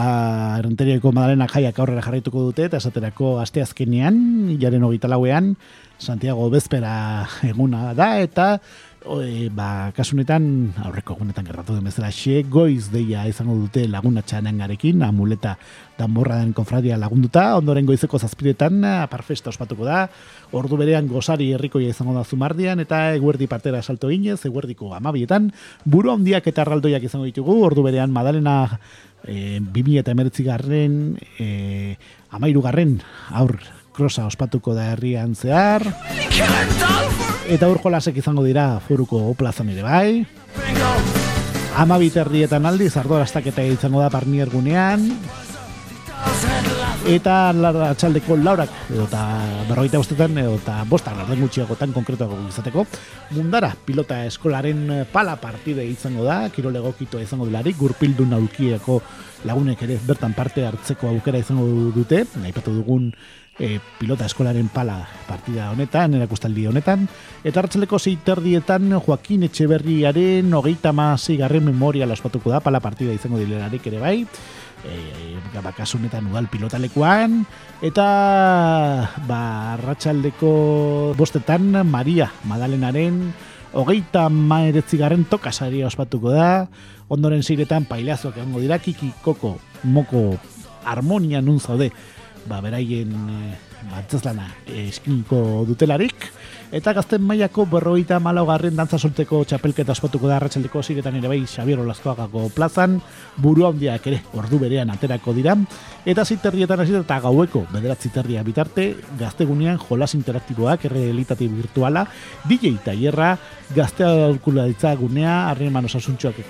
eranteriako madalena jaiak aurrera jarraituko dute, eta esaterako asteazkenean, jaren hogeita lauean, Santiago Bezpera eguna da, eta e, ba, kasunetan, aurreko egunetan gerratu den bezala, xe, goiz deia izango dute laguna txanen amuleta danborra den konfradia lagunduta, ondoren goizeko zazpiretan, aparfesta ospatuko da, ordu berean gozari herrikoia izango da zumardian, eta eguerdi partera salto ginez, eguerdiko amabietan, buru handiak eta arraldoiak izango ditugu, ordu berean madalena e, 2000 eta emeritzi garren, e, amairu garren, aur, krosa ospatuko da herrian zehar. Eta urko lasek izango dira foruko plazan ere bai. Ama biterrietan aldi, zardoraztak eta izango da parnier. Eta atxaldeko laurak, edo eta berrogeita bostetan, edo eta bostan, arden gutxiagotan konkretuago izateko. Mundara, pilota eskolaren pala partide izango da, kirolego kito izango delarik, gurpildu naulkieko lagunek ere bertan parte hartzeko aukera izango dute, nahi dugun e, pilota eskolaren pala partida honetan, erakustaldi honetan, eta hartzeleko zeiterdietan Joaquin Etxeberriaren hogeita garren memoria laspatuko da, pala partida izango dilerarik ere bai, e, e, bakasunetan udal pilotalekuan, eta ba, ratxaldeko bostetan Maria Madalenaren hogeita maeretzi garren tokasari ospatuko da, ondoren ziretan pailazoak egongo dira, kiki, koko, moko, harmonia nun zaude, ba, beraien e, batzazlana eskiniko dutelarik. Eta gazten mailako berroita garren dantza solteko txapelketa ospatuko da arratsaldeko ziretan ere bai Xabier Olazkoagako plazan, buru handiak ere ordu berean aterako dira. Eta ziterrietan hasi eta gaueko bederat ziterria bitarte, gaztegunean jolas interaktiboak, errealitate virtuala, DJ eta hierra, gaztea aurkula gunea, arren manos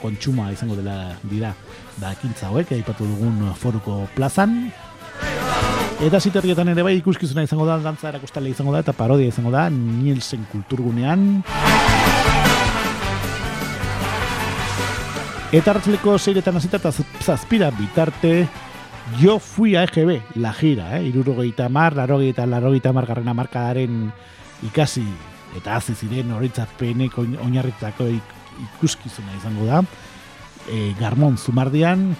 kontxuma izango dela dira da ekintza hauek, aipatu dugun foruko plazan, Eta ziterrietan ere bai ikuskizuna izango da, dantza erakustale izango da, eta parodia izango da, Nielsen kulturgunean. Eta hartzleko zeiretan azita eta zazpira bitarte, jo fui a EGB, la gira, eh? irurogeita mar, larogeita, larogeita mar garrena markadaren ikasi, eta hazi ziren horitzapenek oinarritzako ikuskizuna izango da. E, Garmon Zumardian,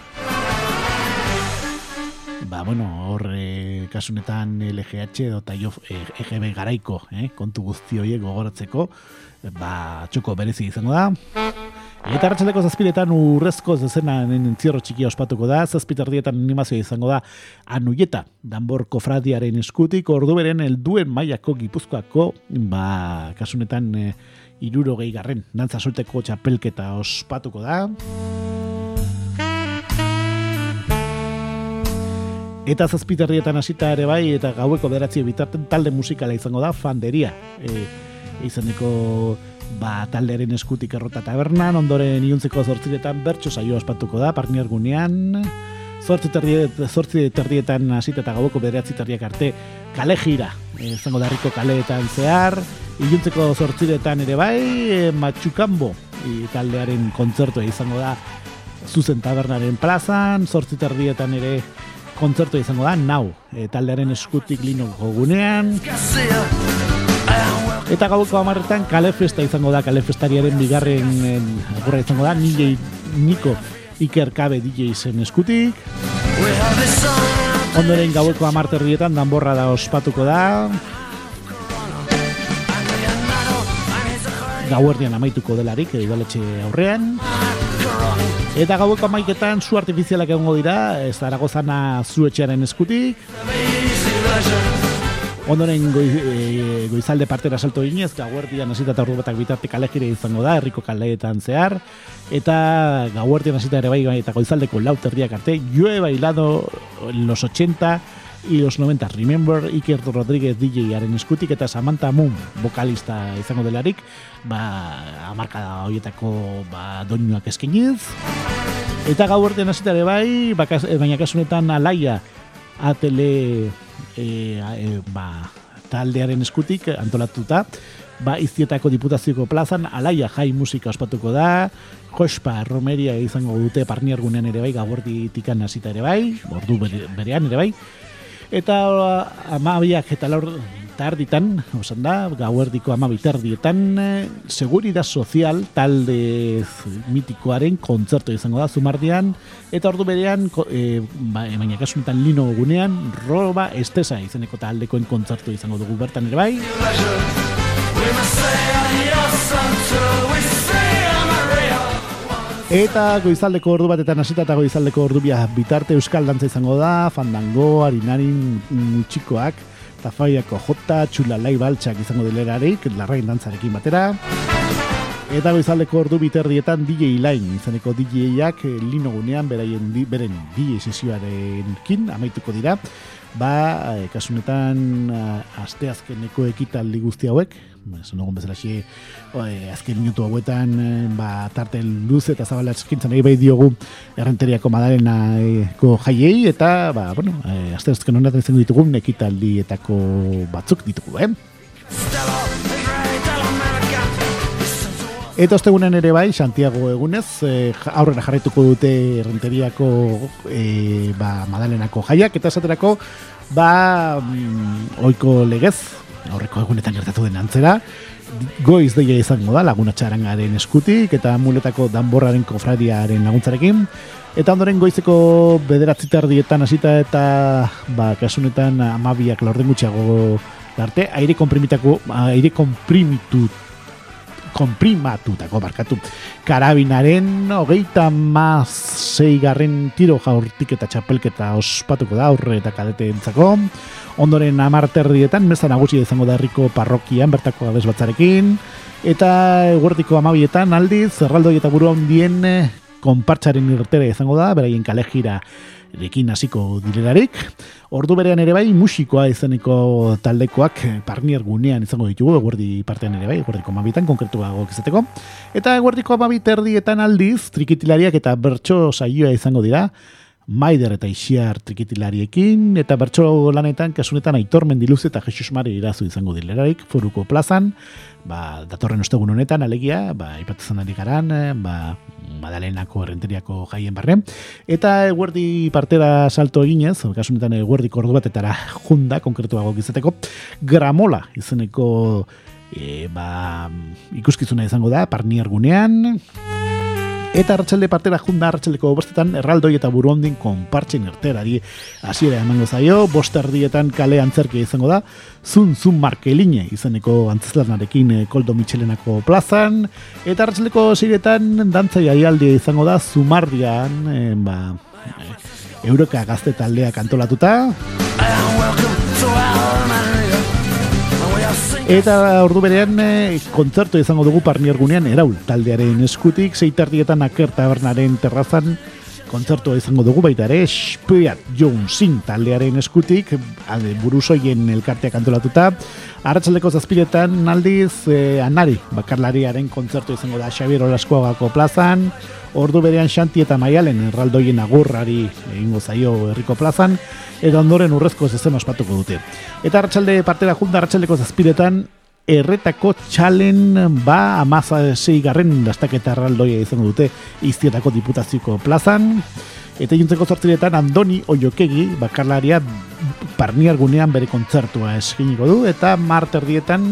ba, bueno, hor e, kasunetan LGH edo eta jo EGB garaiko eh, kontu guzti horiek gogoratzeko ba, txoko berezi izango da. Eta hartzeleko zazpiretan urrezko zezena entzierro txikia ospatuko da, zazpitardietan animazioa izango da anuieta, danbor kofradiaren eskutik, ordu beren elduen mailako gipuzkoako, ba, kasunetan e, iruro gehi garren, dantza solteko txapelketa ospatuko da. Eta zazpiterrietan hasita ere bai, eta gaueko beratzi bitarten talde musikala izango da, fanderia. E, izaneko ba, taldearen eskutik errota tabernan, ondoren iuntzeko zortziretan bertso saio ospatuko da, parnier gunean. Zortzi, terdiet, zortzi terdietan hasita eta gaueko beratzi terdiak arte kale jira, e, izango darriko kaleetan zehar. Iuntzeko zortziretan ere bai, e, matxukambo e, taldearen kontzertua izango da zuzen tabernaren plazan, zortzi terdietan ere kontzertu izango da, nau, e, taldearen eskutik lino gunean, eta gauko amarretan kalefesta izango da, kalefestariaren bigarren en, agurra izango da, DJ Niko Iker Kabe DJ zen eskutik, ondoren gaueko amarterrietan danborra da ospatuko da, gauerdian amaituko delarik, e, udaletxe aurrean, Eta gaueko amaiketan zu artifizialak egongo dira, ez Zaragozana zuetxearen eskutik, ondoren goi, e, goizalde partera salto ginez, gauerdian hasita eta batak bitarte kalejire izango da, herriko kaleetan zehar, eta gauerdian hasita ere bai eta goizaldeko lauterriak arte, yo he bailado los 80 y los 90, remember Iker Rodríguez DJ-aren eskutik, eta Samantha Moon, vokalista izango delarik, ba, amarkada horietako ba, doinuak eskeniz, Eta gau hasita ere bai, eh, baina kasunetan alaia atele e, e, ba, taldearen eskutik antolatuta, ba, iztietako diputazioko plazan alaia jai musika ospatuko da, Jospa Romeria izango dute parniargunean ere bai, gauerditik hasita ere bai, ordu bere- berean ere bai, eta amabiak eta laur tarditan, osan da, gauerdiko amabi tardietan, eh, seguridad sozial talde mitikoaren kontzertu izango da zumardian, eta ordu berean, ba, baina kasunetan lino gunean, roba estesa izeneko taldekoen kontzertu izango dugu bertan ere bai, Eta goizaldeko ordu batetan hasita eta goizaldeko ordu bia bitarte euskal dantza izango da, fandango, harinarin mutxikoak, tafaiako jota, txulalai baltsak izango dilerarik, larrain dantzarekin batera. Eta goizaldeko ordu biterdietan DJ Line izaneko DJ-ak eh, lino gunean beraien beren DJ sesioarekin amaituko dira. Ba, eh, kasunetan eh, asteazkeneko ekitaldi guzti hauek, esan dugun bezala xe, azken minutu hauetan eh, ba, tarte luz eta zabala eskintzen nahi bai diogu errenteriako madalenako jaiei eta ba, bueno, eh, asteazken honetan izango ditugun ekitaldietako batzuk ditugu, eh? Eta ostegunen ere bai, Santiago egunez, ja- aurrera jarraituko dute errenteriako eh, ba, madalenako jaiak, eta esaterako, ba, mm, oiko legez, aurreko egunetan gertatu den antzera, goiz deia izango da, laguna txarangaren eskutik, eta muletako danborraren kofradiaren laguntzarekin, Eta ondoren goizeko bederatzi tardietan hasita eta ba, kasunetan amabiak laurden gutxiago arte, aire komprimitako, aire komprimitu konprimatutako barkatu karabinaren hogeita mazei garren tiro jaurtik eta txapelketa ospatuko da aurre eta kadete entzako ondoren amarterrietan meza nagusia izango da herriko parrokian bertako abez batzarekin eta eguerdiko amabietan aldiz zerraldoi eta buru handien eh, konpartsaren irtera izango da beraien kalejira erekin hasiko direlarik. Ordu berean ere bai musikoa izeneko taldekoak eh, parnier gunean izango ditugu, eguerdi partean ere bai, eguerdiko amabitan, konkretuago izateko. Eta eguerdiko amabit erdietan aldiz, trikitilariak eta bertso saioa izango dira, Maider eta Ixiar trikitilariekin, eta bertso lanetan, kasunetan Aitor Mendiluz eta Jesus Mari irazu izango dilerarik, foruko plazan, ba, datorren ostegun honetan, alegia, ba, ipatzen ari garan, ba, Madalenako errenteriako jaien barren. Eta eguerdi partera salto eginez, kasunetan eguerdiko ordu batetara junda, konkretuago gizateko, gramola izeneko e, ba, ikuskizuna izango da, parnier gunean, Eta arratsalde partera junda arratsaldeko bostetan erraldoi eta buruondin konpartzen erterari hasiera emango zaio, bost erdietan kale antzerkia izango da, zun zun markeline izeneko antzeslarnarekin eh, koldo mitxelenako plazan, eta arratsaldeko seiretan dantza jaialdia izango da zumardian, eh, ba, eh, Euroka gazte taldeak antolatuta, Eta ordu berean e, kontzertu izango dugu parniergunean eraul taldearen eskutik, zeitardietan aker tabernaren terrazan kontzertua izango dugu baita ere, Spiat Jonesin taldearen eskutik, ade, buruzoien elkarteak antolatuta, Arratxaldeko zazpiretan aldiz e, Anari, bakarlariaren kontzertu izango da Xabier Olaskoagako plazan, ordu berean Xanti eta Maialen erraldoien agurrari egingo zaio herriko plazan, eta ondoren urrezko zezen ospatuko dute. Eta arratsalde partera junta arratsaldeko zazpiretan erretako txalen ba amaza garren dastaketa erraldoia izango dute iztietako diputazioko plazan Eta iluntzeko zortziretan Andoni Oiokegi, bakarlaria parniargunean bere kontzertua eskiniko du, eta marterdietan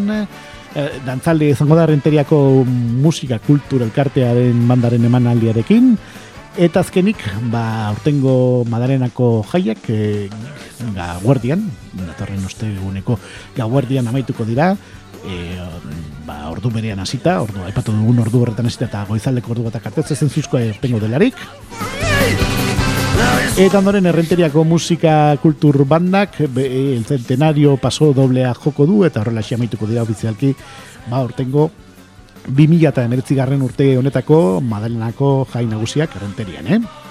eh, dantzalde izango da renteriako musika kultura elkartearen bandaren emanaldiarekin, Eta azkenik, ba, urtengo madarenako jaiak e, gauerdian, datorren uste eguneko gauerdian amaituko dira, e, ba, ordu berean hasita, ordu, aipatu dugun ordu horretan hasita eta goizaldeko ordu batak artetze zen zuzkoa urtengo delarik. Eta ondoren errenteriako musika kultur bandak, el centenario paso doblea joko du, eta horrela amaituko dira ofizialki, ba, urtengo 2000 eta garren urte honetako Madalenako jai nagusiak errenterian, eh?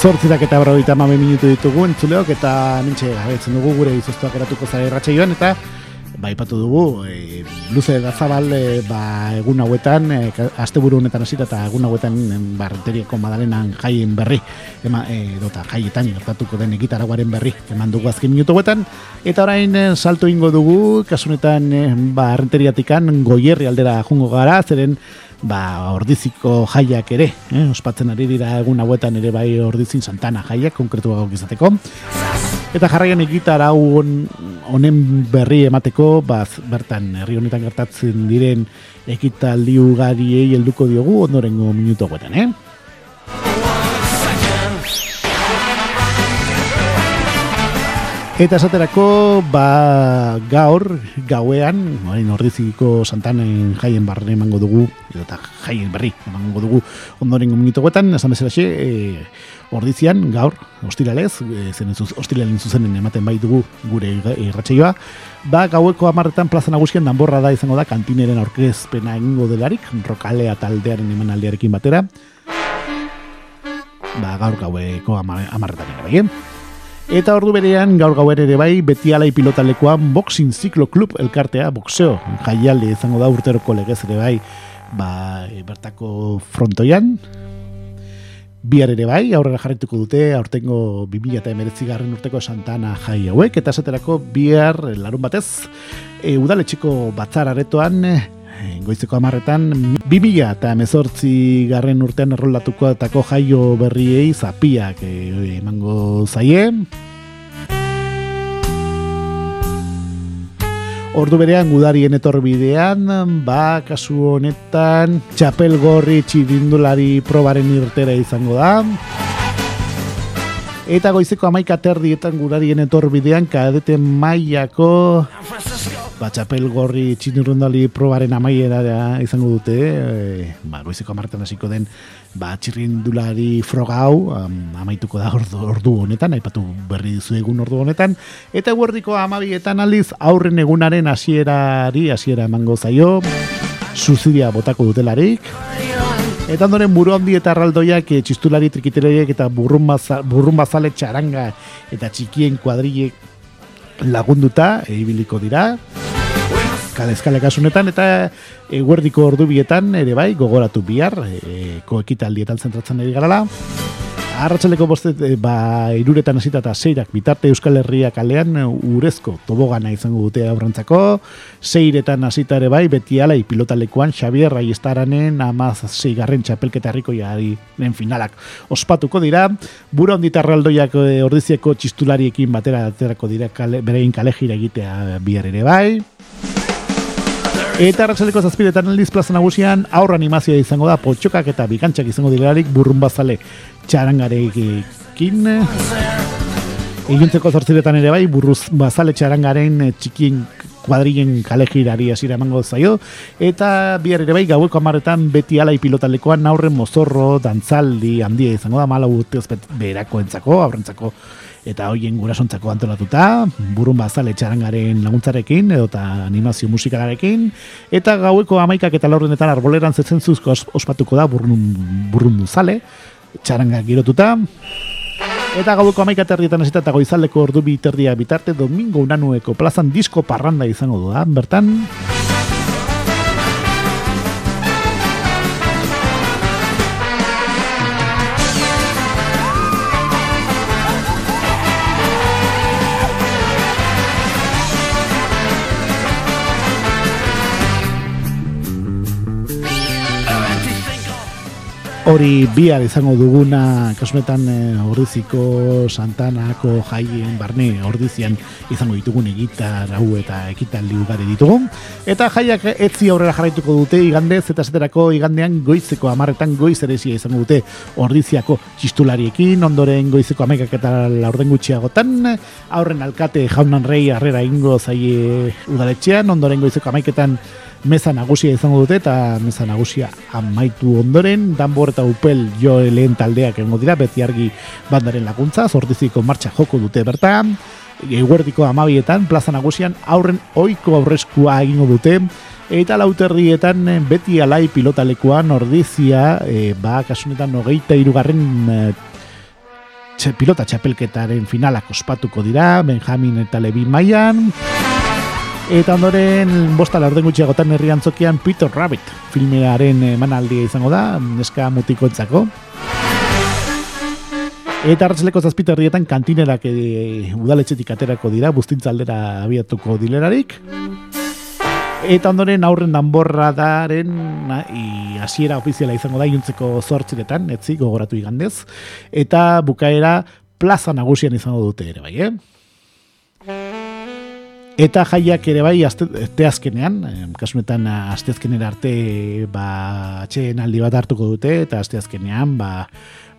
Zortzitak eta berroita mame minutu ditugu entzuleok eta nintxe gabetzen dugu gure izoztuak eratuko zara irratxe joan eta baipatu dugu e, luze da zabal e, ba, egun hauetan e, asteburu honetan hasita eta egun hauetan barreteriako madalenan jaien berri ema, e, dota jaietan gertatuko den egitaraguaren berri eman dugu azken minutu hauetan. Eta orain e, salto ingo dugu kasunetan e, ba, goierri aldera jungo gara zeren ba, ordiziko jaiak ere, eh? ospatzen ari dira egun hauetan ere bai ordizin santana jaiak, konkretu gauk izateko. Eta jarraian egitar hau honen berri emateko, baz, bertan herri honetan gertatzen diren ekitaldi ugariei helduko diogu ondorengo minutu hauetan, eh? Eta esaterako, ba, gaur, gauean, orain ordiziko santanen jaien barren emango dugu, eta jaien berri emango dugu ondoren gominito guetan, esan bezala xe, e, ordizian, gaur, ostiralez, e, zen ostiralen zuzenen ematen bai dugu gure irratxeioa, ba, gaueko amarretan plaza nagusian danborra da izango da kantineren aurkezpena egingo delarik, rokalea taldearen emanaldiarekin batera, ba, gaur gaueko amarretan ere bai, eh? Eta ordu berean gaur gauer ere bai beti alai pilotalekoan Boxing Ciclo Club elkartea, boxeo, jaialdi izango da urteroko legez ere bai, ba, e, bertako frontoian. Bihar ere bai, aurrera jarrituko dute, aurtengo 2000 eta emeretzi garren urteko Santana jai hauek, eta esaterako bihar larun batez, e, udaletxiko batzar aretoan, e, goizeko amarretan, 2000 eta emezortzi garren urtean errolatuko etako jaio berriei zapiak e, emango zaie. Ordu berean gudarien etorbidean, ba, kasu honetan, txapel gorri txirindulari probaren irtera izango da. Eta goizeko amaika terdietan gudarien etorbidean, kadeten maiako ba, txapel gorri txinurrundali probaren amaiera izango dute, e, ba, goizeko amartan hasiko den ba, txirrindulari frogau um, amaituko da ordu, ordu honetan, aipatu berri dizu egun ordu honetan, eta guerdiko amabietan aldiz aurren egunaren hasierari hasiera emango zaio, suzidia botako dutelarik, Eta ondoren buru handi eta arraldoiak e, txistulari trikiteleriek eta burrun, burrun bazale txaranga eta txikien kuadrilek lagunduta ibiliko dira kalezkale kasunetan eta eguerdiko ordu bietan ere bai gogoratu bihar e, koekitaldietan zentratzen ari garala Arratxaleko bostet, e, ba, iruretan hasita eta zeirak bitarte Euskal Herria kalean urezko tobogana izango dute aurrentzako. Zeiretan hasita ere bai, beti ala pilotalekuan Xavier Raiestaranen amaz zeigarren txapelketa herriko finalak ospatuko dira. Bura ondita realdoiak e, ordizieko txistulariekin batera aterako dira kale, berein kale egitea bihar ere bai. Eta arratsaleko zazpiretan aldiz plaza nagusian aurra animazioa izango da potxokak eta bikantxak izango direlarik burrun bazale txarangarekin. Egintzeko zortziretan ere bai, burruz bazale txarangaren eh, txikin kuadrien kalejirari asira emango zaio. Eta bihar ere bai, gaueko amaretan beti alai pilotalekoan aurren mozorro, dantzaldi, handia izango da, mala urteoz berako entzako, aurrentzako eta hoien gurasontzako antolatuta, burun bazale txarangaren laguntzarekin, edo eta animazio musikalarekin, eta gaueko amaikak eta laurrenetan arboleran zetzen zuzko ospatuko da burrun, burrun zale, txaranga girotuta. Eta gaueko amaika terrietan hasita eta goizaldeko ordu biterdia bitarte domingo unanueko plazan disko parranda izango da, bertan... hori bihar izango duguna kasunetan e, ordiziko santanako jaien barne ordizian izango ditugun egitar hau eta ekitaldi ugari ditugu. Eta jaiak etzi aurrera jarraituko dute igandez eta zeterako igandean goizeko amarretan goiz eresia izango dute ordiziako txistulariekin. Ondoren goizeko amekak eta laurden gutxiagotan aurren alkate jaunan rei harrera ingo zaie udaletxean. Ondoren goizeko amaiketan meza nagusia izango dute eta meza nagusia amaitu ondoren danbor eta upel jo lehen taldeak engo dira beti argi bandaren laguntza zortiziko martxa joko dute bertan. Eguerdiko amabietan plaza nagusian aurren oiko aurreskua egingo dute. Eta lauterrietan beti alai pilotalekuan ordizia e, ba kasunetan hogeita irugarren e, pilota txapelketaren finalak ospatuko dira Benjamin eta Levi Maian Eta ondoren, bosta laurden gutxiagotan herri antzokian Peter Rabbit filmearen emanaldia izango da, neska mutiko entzako. Eta hartzleko zazpiterrietan kantinerak e, udaletxetik aterako dira, bustintza aldera abiatuko dilerarik. Eta ondoren aurren danborra daren hasiera ofiziala izango da iuntzeko zortziretan, etzi, gogoratu igandez. Eta bukaera plaza nagusian izango dute ere, bai, eh? Eta jaiak ere bai azte azkenean, kasunetan azte azkenera arte ba, atxeen aldi bat hartuko dute, eta azte azkenean, ba,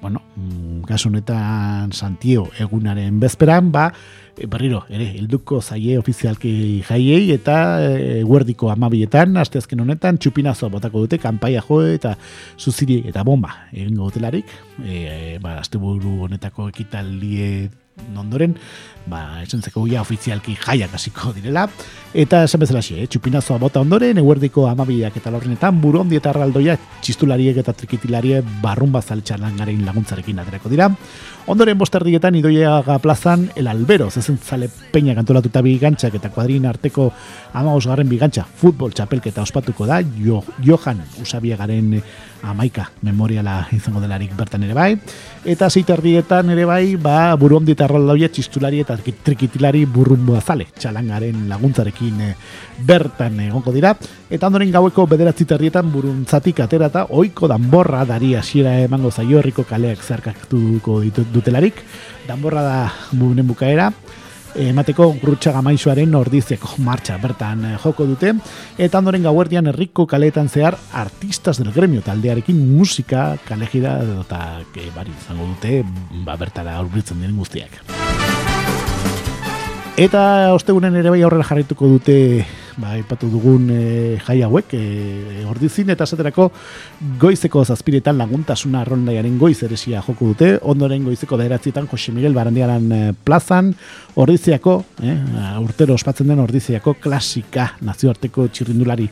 bueno, mm, kasunetan santio egunaren bezperan, ba, e, berriro, ere, hilduko zaie ofizialki jaiei, eta e, guerdiko amabietan, azte azken honetan, txupinazo botako dute, kanpaia jo, eta zuziri, eta bomba, egin gotelarik, e, ba, azte buru honetako ekitaldie ondoren, ba, esentzeko guia ofizialki jaiak hasiko direla, eta esan bezala xe, eh? txupinazoa bota ondoren, eguerdiko amabiak eta lorrenetan, burondi eta arraldoia txistulariek eta trikitilarie barrun bazalitxan langaren laguntzarekin aterako dira. Ondoren bosterdietan idoiaga plazan, el albero, zezen zale peina kantolatuta bigantxak eta kuadrin arteko amagos garren bigantxa, futbol txapelketa ospatuko da, jo, Johan Usabiagaren amaika memoriala izango delarik bertan ere bai. Eta zeiterdietan ere bai, ba, burondi eta arraldoia txistulari eta trikitilari burrumbo azale, txalangaren laguntzarekin eh, bertan egongo dira. Eta ondoren gaueko bederatzi terrietan buruntzatik atera eta oiko danborra dari hasiera emango zaio herriko kaleak zerkaktuko dutelarik. Danborra da buren bukaera emateko grutxaga maizuaren ordiziako martxa bertan eh, joko dute. Eta ondoren gauerdian herriko kaletan zehar artistas del gremio taldearekin musika kalejida eta bari izango dute ba bertara aurritzen diren guztiak. Eta ostegunen ere bai aurrera jarrituko dute ba, ipatu dugun e, jai hauek e, ordizin eta esaterako goizeko zazpiretan laguntasuna arrondaiaren goiz eresia joko dute, ondoren goizeko daeratzietan Jose Miguel Barandiaran plazan ordiziako, e, urtero ospatzen den ordiziako klasika nazioarteko txirrindulari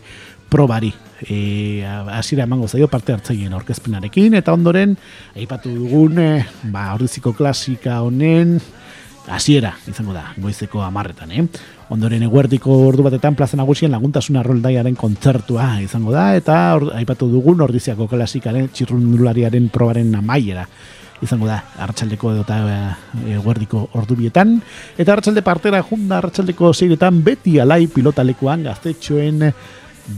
probari e, asira emango zaio parte hartzaien orkezpenarekin eta ondoren aipatu dugun e, ba, ordiziko klasika honen hasiera izango da, goizeko amarretan, eh? Ondoren eguerdiko ordu batetan plaza nagusien laguntasuna roldaiaren kontzertua izango da, eta aipatu dugun ordiziako klasikaren txirrundulariaren probaren amaiera izango da, hartxaldeko eta eh, eguerdiko ordubietan. Eta hartxalde partera junda hartxaldeko zeiretan beti alai pilotalekuan gaztetxoen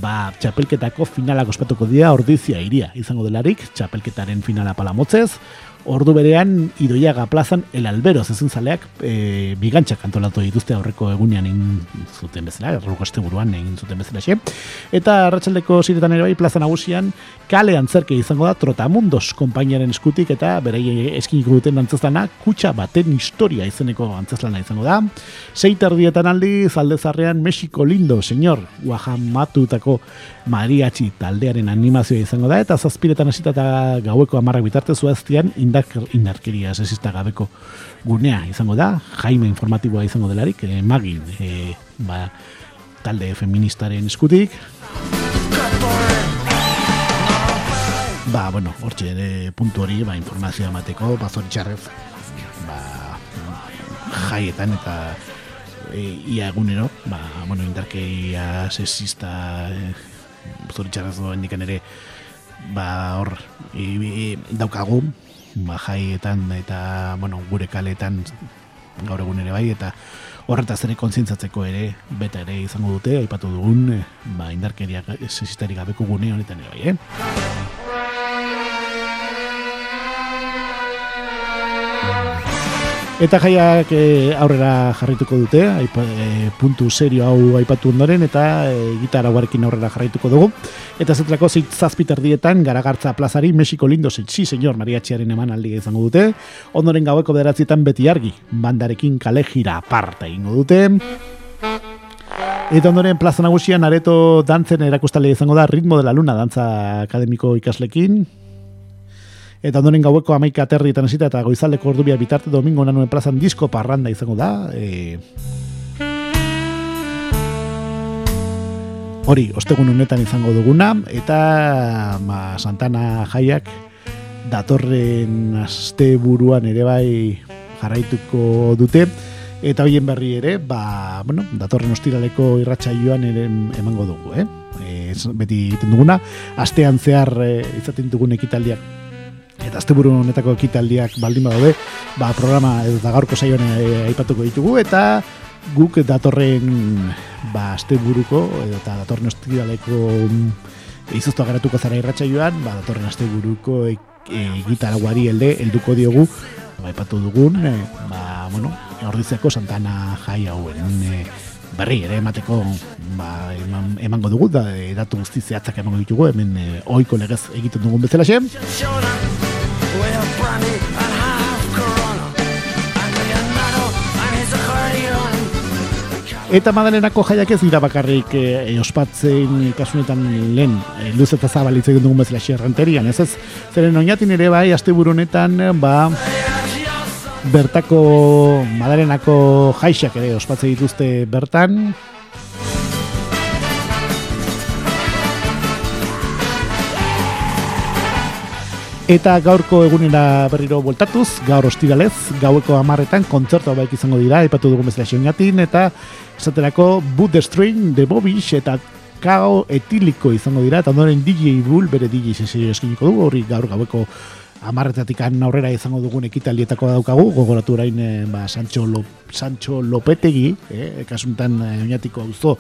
ba, txapelketako finalak ospatuko dira ordizia iria izango delarik, txapelketaren finala palamotzez, Ordu berean Idoiaga plazan el albero zezun zaleak e, bigantxak antolatu dituzte aurreko egunean egin zuten bezala, erruko este egin zuten bezala xe. Eta arratsaldeko ziretan ere bai plaza nagusian kale antzerke izango da Trotamundos konpainiaren eskutik eta berei eskiniko duten antzestana kutsa baten historia izeneko antzestlana izango da. Seiter dietan aldi zaldezarrean Mexiko lindo, senyor, guajamatutako mariachi taldearen animazioa izango da eta zazpiretan hasita eta gaueko amarrak bitarte zuaztian indar, indarkeria sesista gabeko gunea izango da, jaime informatiboa izango delarik, e, magin, e, ba, talde feministaren eskutik. Ba, bueno, hortxe ere puntu hori, ba, informazioa emateko, ba, zoritxarrez, ba, jaietan eta e, ia egunero, ba, bueno, indarkeria sexista e, zoritxarraz doa ere ba hor e, e, daukagu ba, jaietan eta bueno, gure kaletan gaur egun ere bai eta horretaz ere kontzientzatzeko ere beta ere izango dute aipatu dugun e, ba, indarkeria sexistari gabeko gune honetan ere bai, eh? Eta jaiak e, aurrera jarrituko dute, aipa, e, puntu serio hau aipatu ondoren, eta e, gitarra guarekin aurrera jarrituko dugu. Eta zetrako zazpiter dietan, garagartza plazari, Mexiko lindo zetsi, senyor mariatxiaren eman aldi izango dute. Ondoren gaueko bederatzietan beti argi, bandarekin kale jira aparta ingo dute. Eta ondoren plaza nagusian areto dantzen erakustale izango da ritmo de la luna dantza akademiko ikaslekin, Eta ondoren gaueko amaika aterrietan esita eta goizaldeko ordubia bitarte domingo nanuen plazan disko parranda izango da. E... Hori, ostegun honetan izango duguna, eta ma, Santana jaiak datorren aste buruan ere bai jarraituko dute, eta hoien berri ere, ba, bueno, datorren ostiraleko irratxa joan ere emango dugu, eh? E, beti egiten duguna, astean zehar e, izaten dugun ekitaldiak eta asteburu honetako ekitaldiak baldin badaude, ba programa edo da gaurko saioan e, aipatuko ditugu eta guk datorren ba asteburuko edo ta datorren ostiraleko mm, izoztu agaratuko zara irratsaioan, ba datorren asteburuko e, e, elde helduko diogu ba aipatu dugun, e, ba bueno, ordizeko Santana jai hauen e, berri ere emateko ba, eman, emango dugu da datu guzti zehatzak emango ditugu hemen e, ohiko legez egiten dugun bezala Eta Madalenako jaiak ez dira bakarrik e, ospatzen kasunetan lehen e, luz eta zabalitz egin dugun bezala xerranterian, ez ez? Zeren oinatin ere bai, aste honetan, ba, bertako Madalenako jaixak ere ospatzen dituzte bertan, Eta gaurko egunera berriro voltatuz, gaur ostiralez, gaueko amarretan kontzertu baik izango dira, epatu dugu bezala xiongatin, eta esaterako Boot the String, The Bobish, eta Kao Etiliko izango dira, eta ondoren DJ Bull, bere DJ sesio eskiniko dugu, hori gaur gaueko amarretatik aurrera izango dugun ekitaldietako daukagu, gogoratu orain e, ba, Sancho, Lo, Sancho Lopetegi, eh, kasuntan e, oinatiko auzo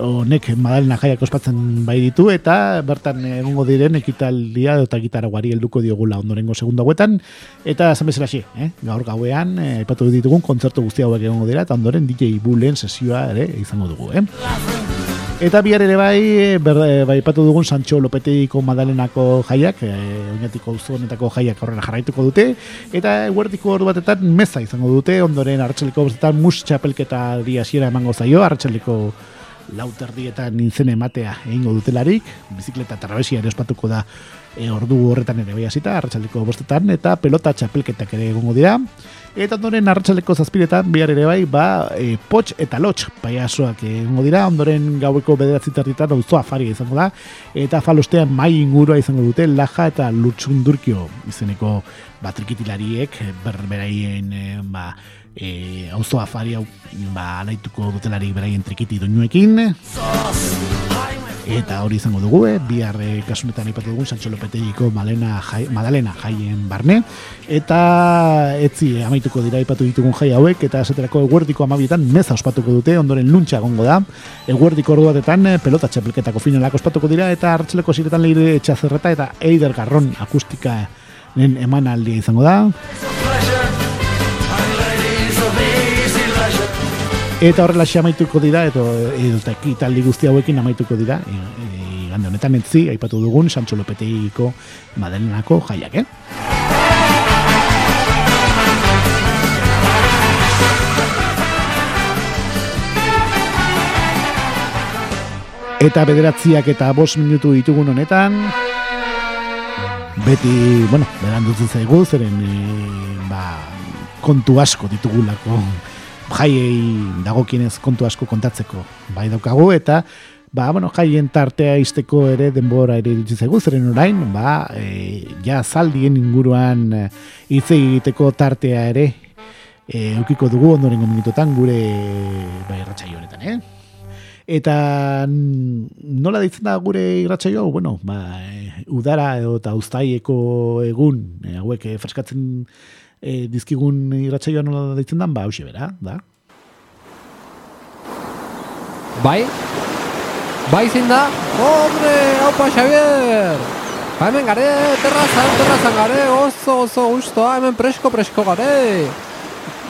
honek madalena jaiak ospatzen bai ditu, eta bertan egongo diren ekitaldia eta gitara guari helduko diogula ondorengo segundo hauetan, eta esan bezala xe, eh, gaur gauean, e, ipatu ditugun kontzertu guzti hauek egongo dira, eta ondoren DJ Bullen sesioa ere izango dugu. Eh. Eta bihar ere bai, ber, bai patu dugun Sancho Lopetiko Madalenako jaiak, e, oinatiko honetako jaiak horrela jarraituko dute, eta huertiko ordu batetan meza izango dute, ondoren arratxaliko bostetan mus txapelketa diasiera emango zaio, arratxaliko lauter dietan nintzen ematea egingo dutelarik, bizikleta trabesia ere ospatuko da e, ordu horretan ere bai hasita, arratxaliko bostetan, eta pelota txapelketak ere egongo dira, Eta ondoren arratsaleko zazpiretan bihar ere bai, ba, e, potx eta lotx paiasoak egongo dira, ondoren gaueko bederatzi tartitan auzoa fari izango da, eta falostean mai ingurua izango dute, laja eta lutxundurkio izeneko batrikitilariek, berberaien, e, ba, e, auzoa fari hau, ba, alaituko dutelarik beraien trikiti doinuekin eta hori izango dugu, eh? bihar eh, kasunetan ipatu dugu Sancho Lopetegiko Malena jai, Madalena jaien barne, eta etzi eh, amaituko dira ipatu ditugun jai hauek, eta esaterako eguerdiko amabietan meza ospatuko dute, ondoren luntxa gongo da, eguerdiko orduatetan eh, pelota txapelketako finalak ospatuko dira, eta hartzeleko ziretan leire etxazerreta, eta eider garron akustika eman aldia izango da. Eta horrela amaituko dira, eta edo taldi guzti hauekin amaituko dira, e, e, gande honetan entzi, aipatu dugun, Sancho Lopeteiko Madelenako jaiak, eh? Eta bederatziak eta bos minutu ditugun honetan, beti, bueno, beran dutzen zaigu, zeren, e, ba, kontu asko ditugulako, jaiei dagokienez kontu asko kontatzeko. Bai daukagu eta ba, bueno, jaien tartea izteko ere denbora ere dituz zaigu, zeren orain, ba, e, ja zaldien inguruan e, hitz egiteko tartea ere e, eukiko dugu ondorengo minutotan gure bai irratsaio honetan, eh? Eta nola deitzen da gure irratsaio? Hau, bueno, ba, e, udara edo eta uztaieko egun, e, hauek e, freskatzen e, dizkigun irratsaioa nola deitzen da, ba, hauxe bera, da? Bai? Bai zin da? Hombre, haupa Xavier! Ba hemen gare, terrazan, terrazan gare, oso, oso guztoa, hemen presko, presko gare!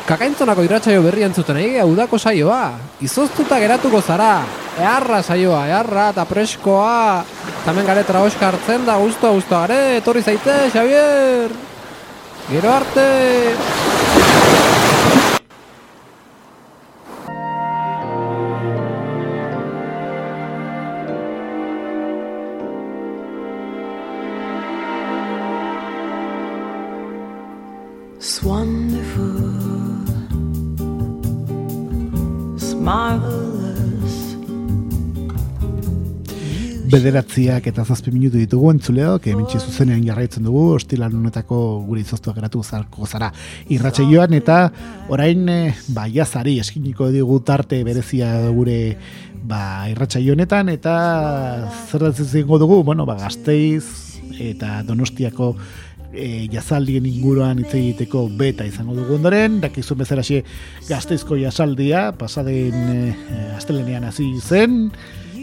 Kakaintzonako irratsaio berri entzuten egi, udako saioa. Izoztuta geratuko zara. Earra saioa, earra eta preskoa. Tamen gare traoska hartzen da, guztua, guztua gare. Etorri zaite, Xavier! Gero arte! It's wonderful. It's marvelous. Bederatziak eta zazpi minutu ditugu entzuleok, emintxe zuzenean jarraitzen dugu, ostilan honetako gure izoztuak geratu zarko zara. Irratxe eta orain, eh, ba, jazari eskiniko digu tarte berezia gure ba, irratxa honetan, eta zer da dugu, bueno, ba, gazteiz eta donostiako e, jazaldien inguruan hitz egiteko beta izango dugu ondoren, dakizun bezala xe gazteizko jazaldia, pasaden e, astelenean hasi zen,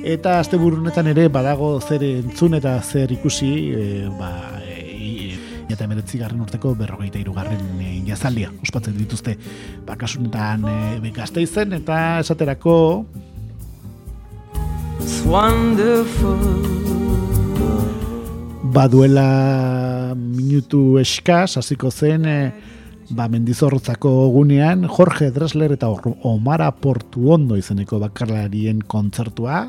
eta azte burunetan ere badago zer entzun eta zer ikusi, e, ba, e, eta emeretzi garren urteko berrogeita irugarren e, jazaldia, ospatzen dituzte bakasunetan e, gazteizen, eta esaterako It's wonderful. baduela minutu eskas, hasiko zen, e, ba, mendizorrotzako gunean, Jorge Dressler eta Omara Portu Ondo izeneko bakarlarien kontzertua.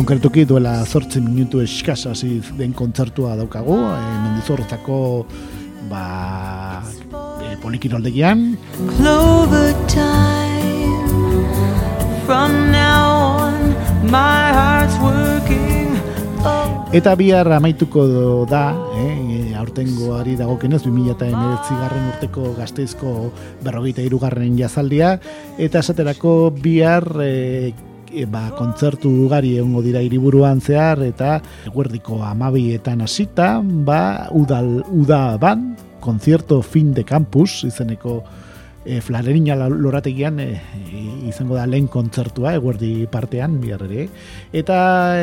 Konkretuki duela zortzen minutu eskas hasi den kontzertua daukagu, e, mendizorrotzako ba, e, polikiroldegian, Clover time. From Eta bihar amaituko da, eh, aurtengoari dagokenez 2019 garren urteko gazteizko berrogeita irugarren jazaldia, eta esaterako bihar eh, e, ba, kontzertu ugari egongo dira hiriburuan zehar, eta eguerdiko amabietan hasita, ba, udal, uda ban, konzierto fin de campus, izeneko e, flarerina la- lorategian e, izango da lehen kontzertua eguerdi partean bihar ere. Eta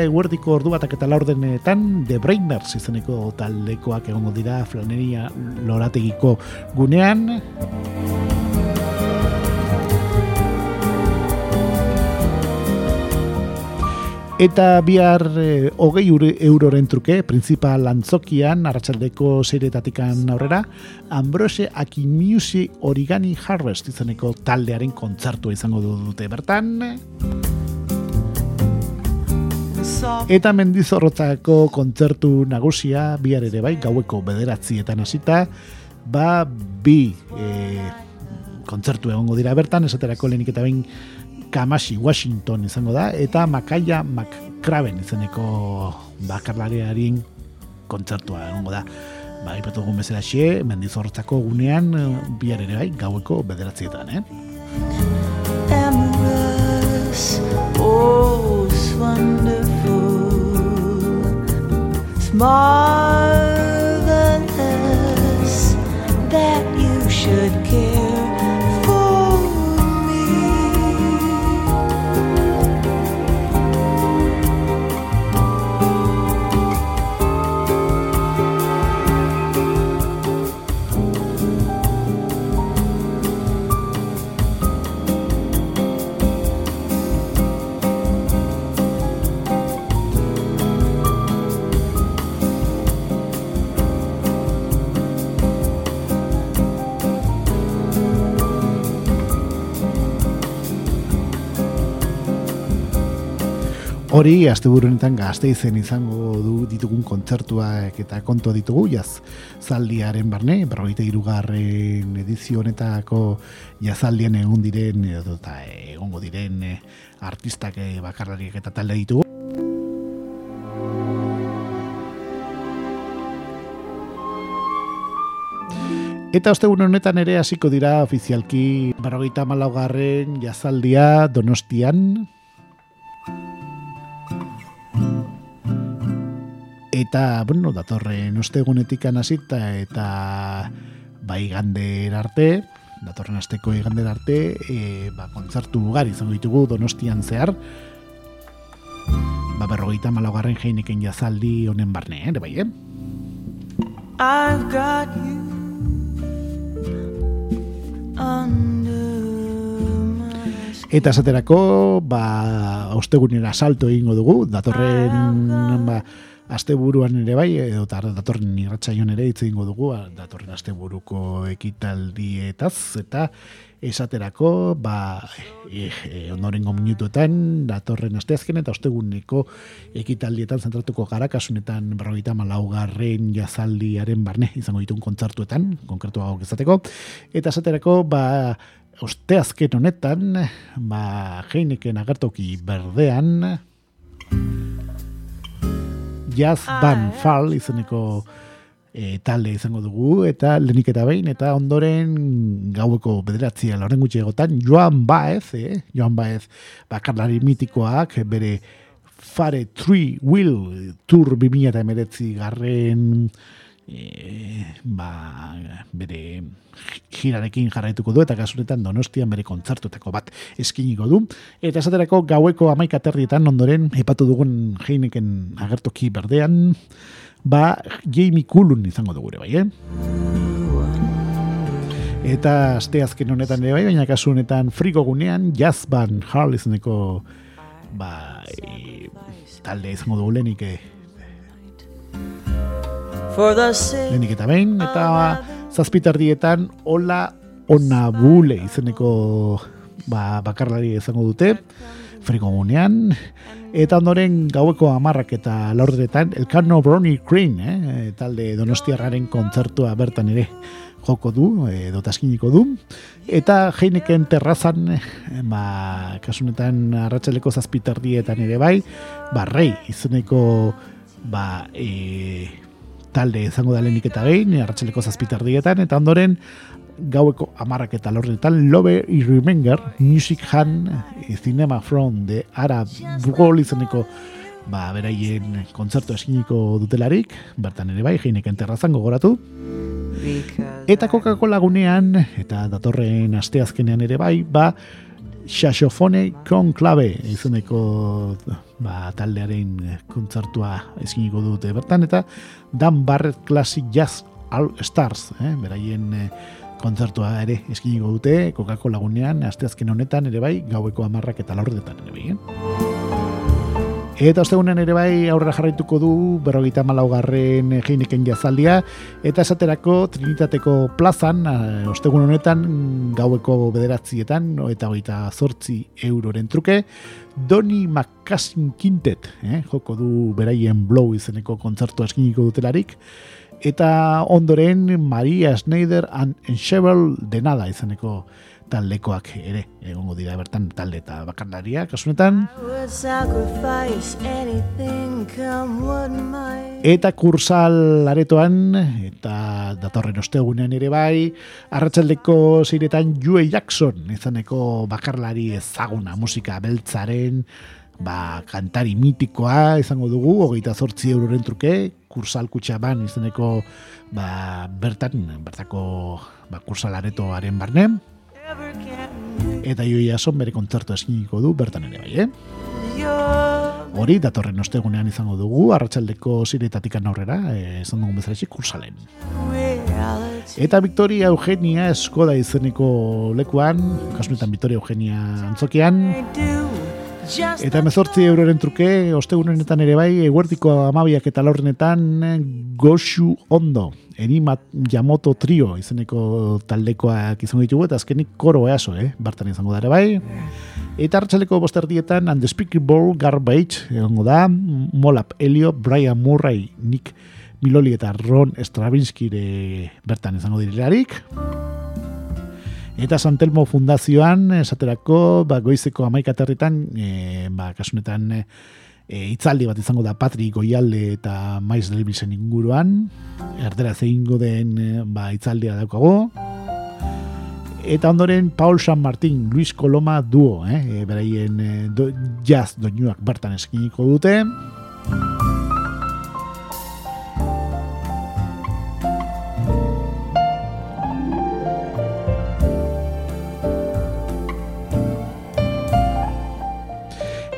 eguerdiko ordu batak eta laurdenetan The Brainers izeneko taldekoak egongo dira flaneria lorategiko gunean Eta bihar eh, hogei ure- euroren truke, principal antzokian, arratsaldeko seiretatikan aurrera, Ambrose Akimusi Origani Harvest izeneko taldearen kontzertua izango du dute bertan. Eta mendizorrotzako kontzertu nagusia bihar ere bai, gaueko bederatzietan hasita, ba bi e, kontzertu egongo dira bertan, esaterako lehenik eta behin Kamashi Washington izango da, eta Makaya McCraven izeneko bakarlariarin kontzertua egongo da. Ba, ipatu dugun bezala xe, mendizorrotzako gunean eh, bihar ere bai, gaueko bederatzietan, eh? amorous. Oh, it's wonderful. Marvelous that you should care Hori, azte burunetan gazte izen izango du ditugun kontzertuak eta konto ditugu, jaz, zaldiaren barne, berroite irugarren edizionetako jazaldien egon diren, edo eta egongo diren eh, artistak eh, bakarrariak eta talde ditugu. Eta oste honetan ere hasiko dira ofizialki berrogeita malaugarren jazaldia donostian, Eta, bueno, datorren ostegunetik hasita eta bai gander arte, datorren asteko igander arte, e, ba, kontzertu ugari izango ditugu donostian zehar, ba, berrogeita malaugarren jeineken jazaldi honen barne, ere bai, eh? I've got you. Eta esaterako, ba, ostegunera salto egingo dugu, datorren, ba, asteburuan ere bai, edo datorren irratsaion ere hitz egingo dugu, ba, datorren asteburuko ekitaldietaz, eta esaterako, ba, eh, eh, ondorengo minutuetan, datorren asteazken eta osteguneko ekitaldietan zentratuko gara, kasunetan berrogeita malaugarren jazaldiaren barne izango ditun kontzertuetan, konkretu hau izateko, eta esaterako, ba, osteazken honetan, ba, jeineken agertoki berdean, Jazz Van Fall izeneko e, talde izango dugu eta lehenik eta behin eta ondoren gaueko bederatzia lauren gutxi egotan Joan Baez, eh? Joan Baez bakarlari mitikoak bere Fare Three Wheel Tour 2019 garren e, ba, bere girarekin jarraituko du eta kasunetan donostian bere kontzertuetako bat eskiniko du. Eta esaterako gaueko amaik aterrietan ondoren epatu dugun jeineken agertoki berdean, ba Jamie Kulun izango dugu ere bai, eh? Eta aste azken honetan ere bai, baina kasu honetan friko gunean Jazz Band Harl izeneko ba, e, talde izango dugu lehenik eh, lehenik eta behin, eta zazpitardietan hola onabule izeneko ba, bakarlari izango dute, friko gunean, eta ondoren gaueko amarrak eta laurderetan Elkano Brownie Crane, eh, talde donostiarraren kontzertua bertan ere joko du, edo taskiniko du, eta jeineken terrazan, eh, ba, kasunetan arratsaleko zazpitardietan ere bai, ba, rei izeneko ba, e, talde izango da lehenik eta behin, arratsaleko zazpitardietan, eta ondoren gaueko amarrak eta lorretan, Love I Remember, Music Han, Cinema From, de Ara Bugol izeneko ba, beraien kontzertu eskiniko dutelarik, bertan ere bai, jeineken terrazan gogoratu, Eta Coca-Cola gunean, eta datorren asteazkenean ere bai, ba, Xaxofone Conclave izeneko ba, taldearen kontzertua eskiniko dute bertan, eta Dan Barrett Classic Jazz All Stars, eh, beraien eh, kontzertua ere eskiniko dute Coca-Cola gunean, asteazken honetan ere bai, gaueko amarrak eta laurdetan ere bai. Eh? Eta ostegunen ere bai aurrera jarraituko du berrogeita malaugarren jeineken jazaldia. Eta esaterako Trinitateko plazan eh, ostegun honetan gaueko bederatzietan eta hogeita zortzi euroren truke Doni McCassin Quintet eh, joko du beraien blow izeneko kontzertu eskiniko dutelarik. Eta ondoren Maria Schneider and Enchevel de nada izeneko taldekoak ere egongo dira bertan talde eta bakarlaria kasunetan eta kursal aretoan eta datorren ostegunean ere bai arratsaldeko zeiretan Jue Jackson izaneko bakarlari ezaguna musika beltzaren ba, kantari mitikoa izango dugu, hogeita zortzi euroren truke, kursal kutsaban izaneko ba, bertan, bertako ba, kursal aretoaren barne, Never can eta Jue Jackson bere kontzertu eskiniko du bertan ere bai, eh? Hori, datorren ostegunean izango dugu, arratsaldeko ziretatik aurrera, eh, esan dugun bezala kursalen. reality. Eta Victoria Eugenia Eskoda izeneko lekuan, kasunetan Victoria Eugenia antzokian, eta mezortzi euroren truke, ostegunenetan ere bai, eguerdiko amabiak eta laurrenetan Goshu Ondo, Enimat Yamoto Trio izeneko taldekoak izango ditugu, eta azkenik koro easo, eh? Bartan izango da ere bai. Eta hartxaleko bosterdietan Undespeakable Garbage, egongo da, Molap Elio, Brian Murray, Nick Miloli eta Ron Stravinsky bertan izango direlarik. Eta Santelmo Fundazioan, esaterako, ba, goizeko amaik aterritan, e, ba, kasunetan, e, e, itzaldi bat izango da Patrick Goialde eta Maiz Delbisen inguruan, erdera zeingo den e, ba, itzaldia daukago, eta ondoren Paul San Martin, Luis Coloma duo, eh? e, beraien e, do, jazz doinuak bertan eskiniko dute,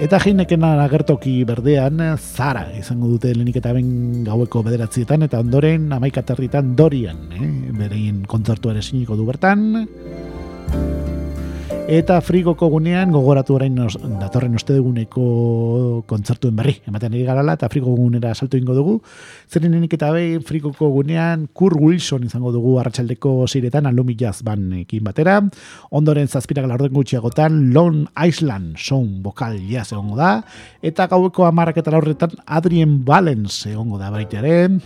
Eta jineken agertoki berdean, Zara izango dute lehenik eta ben gaueko bederatzietan, eta ondoren amaikaterritan Dorian, eh? berein kontzertu ere siniko du bertan. Eta frigoko gunean gogoratu orain nos, datorren osteguneko kontzertuen berri. Ematen ari garala eta frigoko gunera salto ingo dugu. Zerenenik eta behin frigoko gunean Kurt Wilson izango dugu arratsaldeko ziretan alumi jazz banekin batera. Ondoren zazpirak laurden gutxiagotan Lone Island sound vokal jazz egongo da. Eta gaueko amarrak eta laurretan Adrien Valens egongo da baita ere.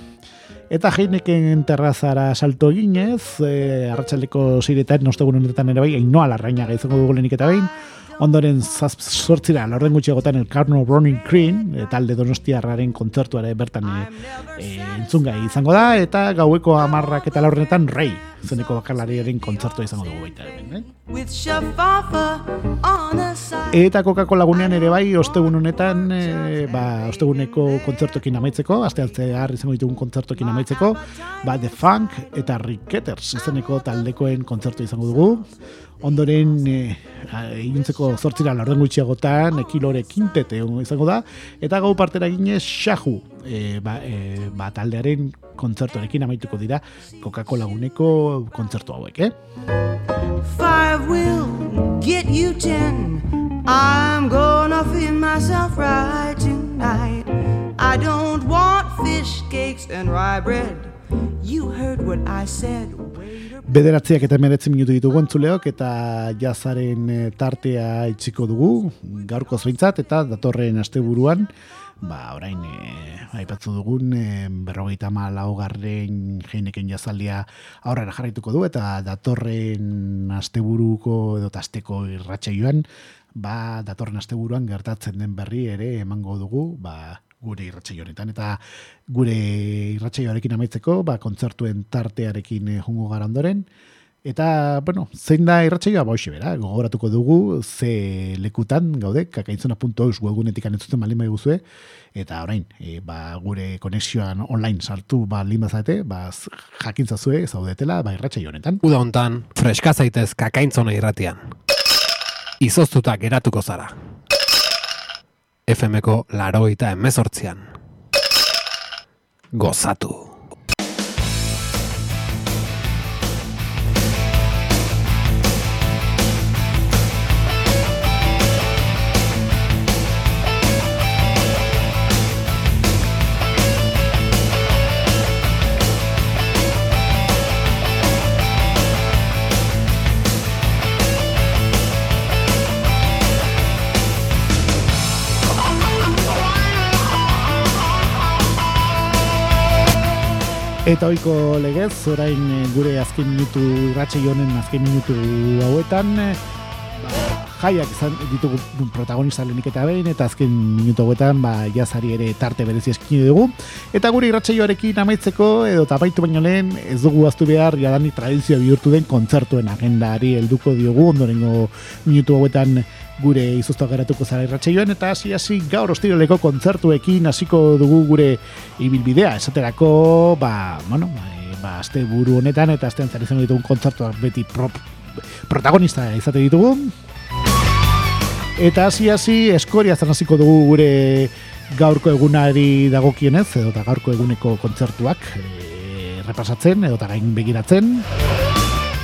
Eta Heineken terrazara salto eginez, e, arratsaldeko ziretan, nostegun honetan ere bai, ainoa larraina gaizango dugu lehenik eta behin, ondoren sortzira, laurden gutxiagotan el Carno Browning Green, e, talde donostiarraren kontzertuare bertan e, e, entzungai izango da, eta gaueko amarrak eta laurrenetan rei, zeneko bakalariaren kontzertua izango dugu baita eh? Eta Coca-Cola gunean ere bai, ostegun honetan, e, ba, osteguneko kontzertokin amaitzeko, aste har izango ditugun kontzertokin amaitzeko, ba, The Funk eta Ricketers izeneko taldekoen kontzertu izango dugu. Ondoren, e, iluntzeko zortzira laurden gutxiagotan, ekilore kintete izango da, eta gau partera ginez, Shahu, e, ba, e, ba, taldearen kontzertuarekin amaituko dira Coca-Cola guneko kontzertu hauek, eh? Five will get you ten. I'm gonna feed myself right tonight. I don't want fish cakes and rye bread. You heard what I said. Waiter, Bederatziak eta meretzi minutu ditugu entzuleok eta jazaren eh, tartea itxiko dugu, gaurko zeintzat eta datorren asteburuan ba, orain e, aipatzu dugun e, berrogeita ma laugarren jeineken jazaldia aurrera jarraituko du eta datorren asteburuko edo asteko irratsaioan ba, datorren asteburuan gertatzen den berri ere emango dugu ba, gure irratsaio honetan eta gure irratsaioarekin amaitzeko ba, kontzertuen tartearekin e, jungo gara ondoren Eta, bueno, zein da irratsaioa ba hoxe bera, gogoratuko dugu ze lekutan gaude, kakaintzona.eus webgunetik anetzutzen baldin bai guzue, eta orain, e, ba, gure konexioan online sartu ba limazate, ba, jakintzazue zaudetela, ba, irratsaio honetan. Uda hontan, freska zaitez kakaintzona irratian. Izoztuta geratuko zara. FMko laroita emezortzian. Gozatu. Eta oiko legez, orain e, gure azken minutu irratsaio honen azken minutu hauetan, e, ba, jaiak izan ditugu protagonista lehenik eta behin, eta azken minutu hauetan ba, jazari ere tarte berezi eskini dugu. Eta gure irratsaioarekin amaitzeko, edo tapaitu baino lehen, ez dugu aztu behar jadanik tradizioa bihurtu den kontzertuen agendari helduko diogu, ondorengo minutu hauetan gure izuztua geratuko zara irratsaioan eta hasi hasi gaur ostiraleko kontzertuekin hasiko dugu gure ibilbidea esaterako ba bueno ba, e, ba aste buru honetan eta astean zer izango ditugun kontzertuak beti prop, protagonista izate ditugu eta hasi hasi eskoria hasiko dugu gure gaurko egunari dagokienez edo eta gaurko eguneko kontzertuak e, repasatzen edo eta gain begiratzen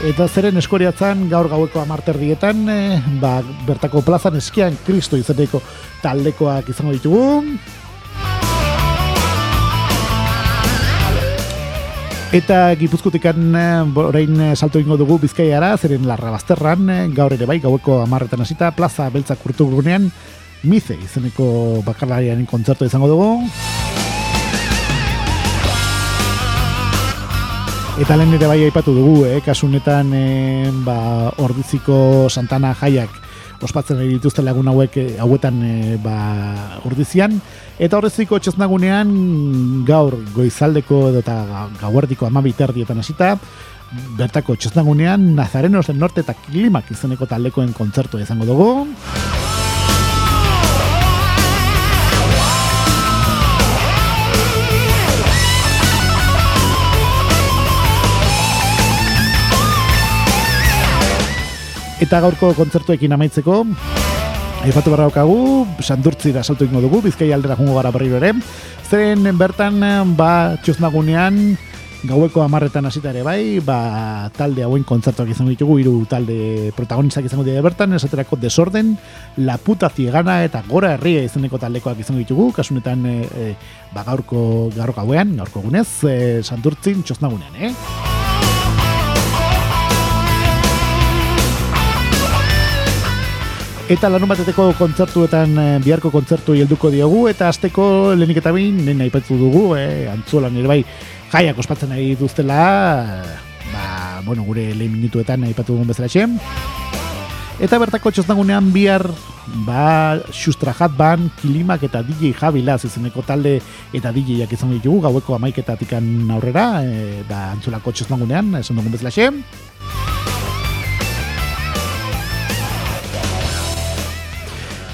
Eta zeren eskoriatzan gaur gaueko amarterdietan, e, ba, bertako plazan eskian kristo izateko taldekoak izango ditugu. Eta gipuzkutikan e, orain e, salto ingo dugu bizkaiara, zeren larra bazterran, e, gaur ere bai, gaueko amarretan hasita, plaza beltza kurtugunean, mize izeneko bakarlariaren kontzertu izango dugu. Eta lehen ere bai aipatu dugu, eh? kasunetan eh, ba, ordiziko Santana jaiak ospatzen ari dituzte lagun hauek eh, hauetan e, ba, urdizian. Eta horreziko txosnagunean gaur goizaldeko eta gauerdiko amabiterdietan hasita, bertako txosnagunean Nazarenos del Norte eta Klimak izeneko taldekoen kontzertu izango dugu. Eta gaurko kontzertuekin amaitzeko, aipatu barra daukagu, sandurtzi da saltu ingo dugu, bizkai aldera jungo gara berriro ere. Zeren bertan, ba, txosnagunean, gaueko amarretan hasita ere bai, ba, talde hauen kontzertuak izango ditugu, hiru talde protagonistak izango dira bertan, esaterako desorden, la puta ziegana eta gora herria izeneko taldekoak izango ditugu, kasunetan e, e, ba, gaurko gaur gauean, gaurko gunez, e, sandurtzin txosnagunean, eh? Eta larun bateteko kontzertuetan eh, biharko kontzertu helduko diogu eta asteko lehenik eta behin nena aipatu dugu, eh, antzuelan ere bai jaiak ospatzen nahi duztela, ba, bueno, gure lehen minutuetan aipatu dugun bezala txem. Eta bertako txosnagunean bihar ba, sustrajat ban, kilimak eta DJ Jabilaz izeneko talde eta DJak izan ditugu gaueko amaiketatik aurrera, e, ba, antzulako txosnagunean, esan dugun bezala txem.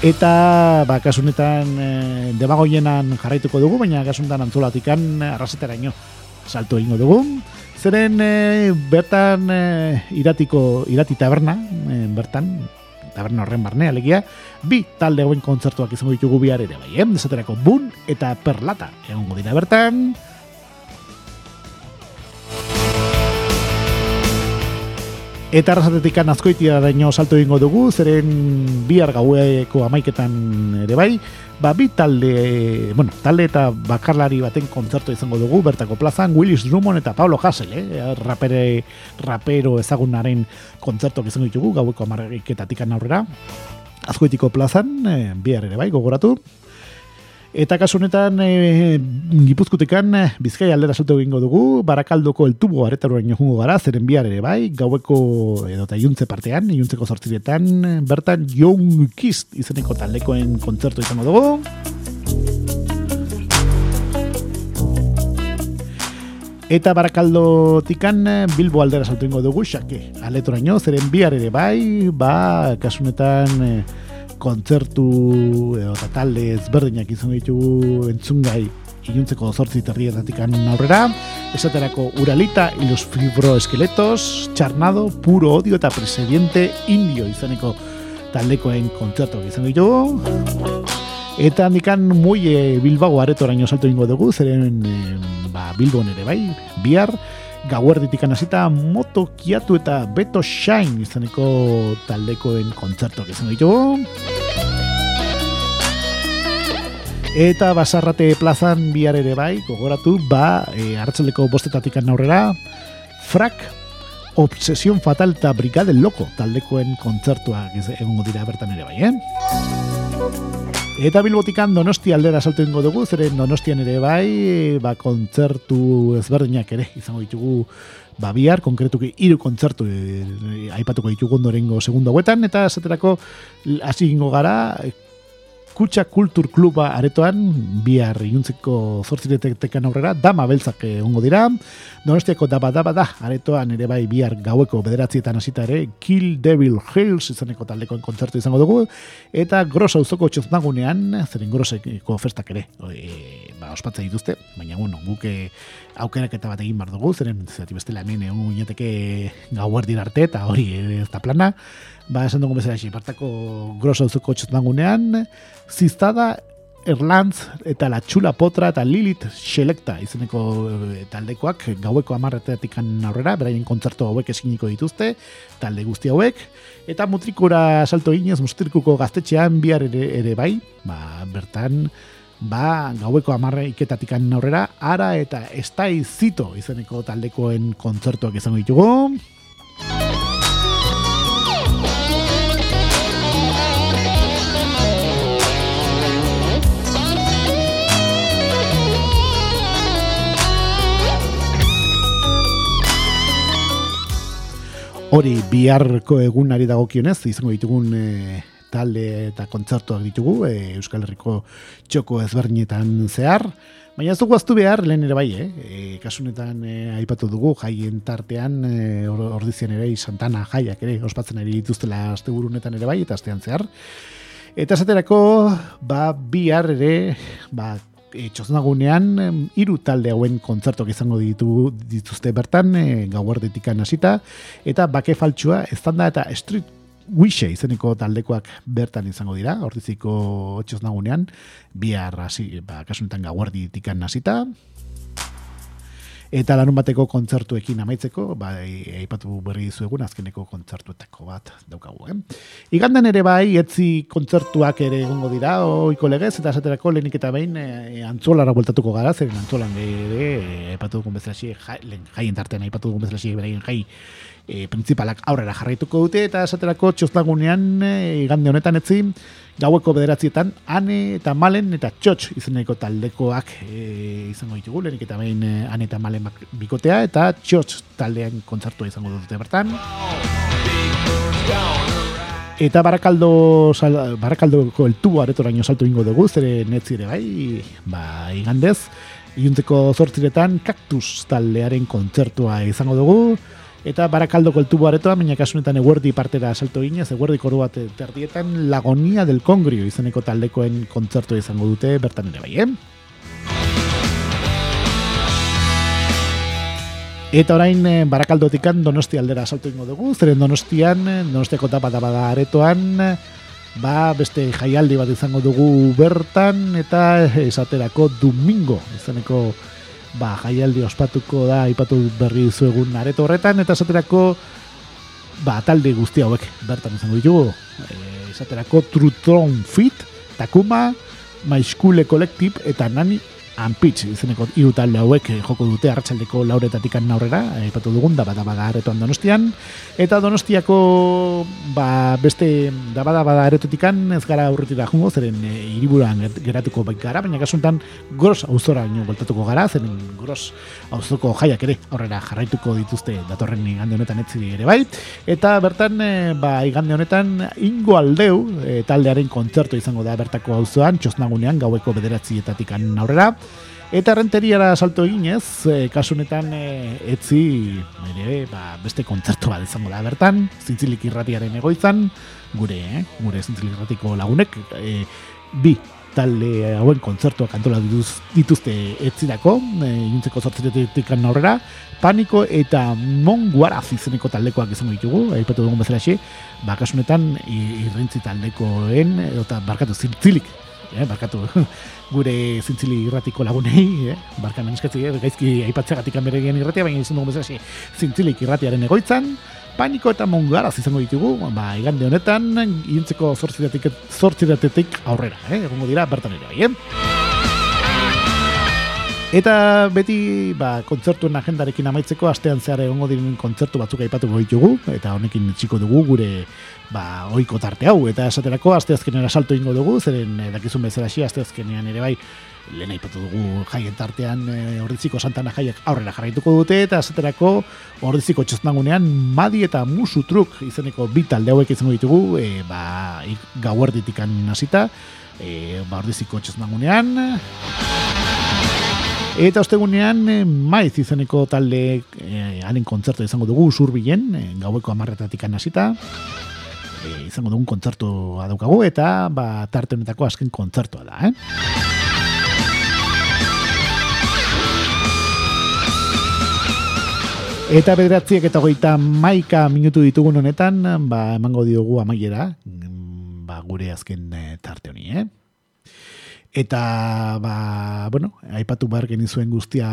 Eta, ba, kasunetan, e, debagoienan jarraituko dugu, baina kasunetan antzulatikan arrasetara ino salto egingo dugu. Zeren, e, bertan, e, iratiko, irati taberna, e, bertan, taberna horren barne, alegia, bi talde hauen kontzertuak izango ditugu bihar ere bai, eh? desaterako bun eta perlata egongo dira bertan, Eta arrasatetik azkoitia daño salto egingo dugu, zeren bihar gaueko amaiketan ere bai, ba, bi talde, bueno, talde eta bakarlari baten kontzertu izango dugu, bertako plazan, Willis Drummond eta Pablo Hassel, eh? rapere, rapero ezagunaren kontzertuak izango ditugu, gaueko amaiketatik aurrera, azkoitiko plazan, eh, bihar ere bai, gogoratu, Eta kasu honetan e, Gipuzkotekan eh, Bizkaia aldera salto egingo dugu, Barakaldoko el tubo aretaroen joango gara, zeren bihar ere bai, gaueko edo ta iuntze partean, iuntzeko zortzirietan, bertan Young Kiss izeneko taldekoen kontzertu izango dugu. Eta Barakaldo tikan Bilbo aldera salto egingo dugu, xake, aletoraino, zeren bihar ere bai, ba, kasunetan... Kontzertu edo eta talde ezberdinak izan ditugu entzungai iluntzeko zortzi terrietatik aurrera, esaterako Uralita y los fibroeskeletos, Charnado, Puro Odio eta Presidente Indio izaneko taldekoen kontzertu izan ditugu. Eta handikan muy Bilbao aretoraino salto ingo dugu, zeren e, ba, Bilbo nere bai, bihar, gauerditik anazita moto kiatu eta beto shine izaneko taldekoen kontzertuak izan ditugu. Eta basarrate plazan bihar ere bai, gogoratu, ba, e, hartzaleko bostetatik aurrera, frak, obsesión fatal eta brigade loko taldekoen kontzertuak egongo dira bertan ere bai, eh? Eta bilbotikan donosti aldera saltu ingo dugu, zeren donostian ere bai, ba, kontzertu ezberdinak ere, izango ditugu ba, bihar, konkretuki hiru kontzertu e, aipatuko ditugu ondorengo segundo hauetan, eta esaterako hasi gara, Kutsa Kultur Kluba aretoan, bihar iuntzeko zortziretekan aurrera, dama beltzak ongo dira. Donostiako daba daba da, aretoan ere bai bihar gaueko bederatzietan hasita ere, Kill Devil Hills izaneko taldekoen kontzertu izango dugu. Eta grosa uzoko txoznagunean, zeren groseko festak ere, e, ba, ospatza dituzte, baina bueno, guke aukerak eta bat egin bar dugu, zeren zati bestela hemen egun gineteke gau arte eta hori ez da plana ba, esan dugu bezala esi, partako grosa uzuko txotmangunean, ziztada, Erlantz eta la txula potra eta Lilith Selecta izeneko e, taldekoak gaueko amarretetik aurrera, beraien kontzertu hauek eskiniko dituzte, talde guzti hauek, eta mutrikura salto inez mustrikuko gaztetxean bihar ere, ere bai, ba, bertan, ba, gaueko amarre iketatik aurrera, ara eta estai zito izeneko taldekoen kontzertuak izango ditugu, Hori biharko egunari dagokionez izango ditugun e, talde eta kontzertuak ditugu, e, Euskal Herriko txoko ezberdinetan zehar, Baina ez dugu aztu behar, lehen ere bai, eh? E, kasunetan e, aipatu dugu, jaien tartean, e, ordizian ere, Santana jaiak ere, ospatzen ere dituztela azte ere bai, eta astean zehar. Eta esaterako, ba, bihar ere, ba, e, txosnagunean, hiru talde hauen kontzertok izango ditu dituzte bertan, e, gauardetikan hasita, eta bake faltsua, estanda eta street Wixe izeneko taldekoak bertan izango dira, ordiziko otxoz nagunean, bihar hasi, ba, kasunetan gauardi tikan nasita, eta lanun bateko kontzertuekin amaitzeko, ba, aipatu berri dizuegun azkeneko kontzertuetako bat daukagu. Eh? Igandan ere bai, etzi kontzertuak ere egongo dira, oiko legez, eta esaterako lehenik eta behin e, antzolara bueltatuko gara, zeren antzolan ere, e, aipatu dugun bezala jai, jaien tartean aipatu dugun bezala beraien jai e, principalak aurrera jarraituko dute eta esaterako txostagunean e, igande honetan etzi gaueko bederatzietan ane eta malen eta txotx izeneko taldekoak e, izango ditugu lehenik eta behin e, ane eta malen bikotea eta txotx taldean kontzertua izango dute bertan. Eta barakaldo, sal, barakaldoko el aretoraino salto ingo dugu, zere netzi ere bai, ba, igandez, iuntzeko zortziretan kaktus taldearen kontzertua izango dugu, Eta barakaldo koltubo aretoa, baina kasunetan eguerdi partera salto ginez, eguerdi koru bat terdietan lagonia del kongrio izeneko taldekoen kontzertu izango dute bertan ere bai, eh? Eta orain eh, barakaldotikan donosti aldera salto ingo dugu, zeren donostian, eh, donostiako tapa da bada aretoan, ba beste jaialdi bat izango dugu bertan, eta esaterako domingo izeneko ba, jaialdi ospatuko da aipatu berri zu egun areto horretan eta esaterako ba, talde guzti hauek bertan izango ditugu. E, esaterako Trutron Fit Takuma School Collective eta Nani Anpitz izeneko hiru talde hauek eh, joko dute arratsaldeko lauretatik aurrera aipatu dugun da bada bada aretoan Donostian. Eta Donostiako ba, beste da bada bada aretotik ez gara aurretira jungo zeren e, geratuko bai gara baina kasuntan gros auzora ino voltatuko gara zeren gros auzoko jaiak ere aurrera jarraituko dituzte datorren igande honetan etzi ere bai. Eta bertan e, ba igande honetan ingo aldeu e, taldearen kontzertu izango da bertako auzoan txosnagunean gaueko bederatzietatik aurrera Eta renteriara salto eginez, e, kasunetan e, etzi ere, ba, beste kontzertu bat izango da bertan, zintzilik irratiaren egoizan, gure, eh, gure zintzilik irratiko lagunek, e, bi talde hauen kontzertuak antola dituz, dituzte etzirako, e, inuntzeko zortzetetik aurrera, paniko eta monguara izeneko taldekoak izango ditugu, aipatu dugun bezala xe, ba, kasunetan irrentzi taldekoen, eta barkatu zintzilik, eh, barkatu gure zintzili irratiko lagunei, eh? barkan eskatzi, eh? gaizki aipatzegatik anberegien irratia, baina izan dugu bezala zintzilik irratiaren egoitzan, paniko eta mongaraz izango ditugu, ba, igande honetan, iuntzeko zortziratetik aurrera, eh? egongo dira, bertan ere bai, eh? Eta beti ba, kontzertuen agendarekin amaitzeko astean zehar egongo diren kontzertu batzuk aipatuko ditugu eta honekin txiko dugu gure ba, oiko tarte hau. Eta esaterako asteazkenera salto ingo dugu zeren eh, dakizun bezala xi asteazkenean ere bai lehen aipatu dugu jaien tartean e, ordiziko santana jaiak aurrera jarraituko dute eta esaterako ordiziko txosnagunean madi eta musu truk izeneko bi talde hauek izango ditugu e, ba, gauerditikan hasita e, ba, ordiziko txosnagunean Eta ostegunean eh, maiz izeneko talde eh, haren kontzertu izango dugu zurbilen, eh, gaueko amarretatik anasita. Eh, izango dugun kontzertu adaukagu eta ba, tarte honetako azken kontzertua da. Eh? Eta bederatziek eta goita maika minutu ditugun honetan, ba, emango diogu amaiera, ba, gure azken tarte honi, eh? Eta, ba, bueno, aipatu behar genizuen guztia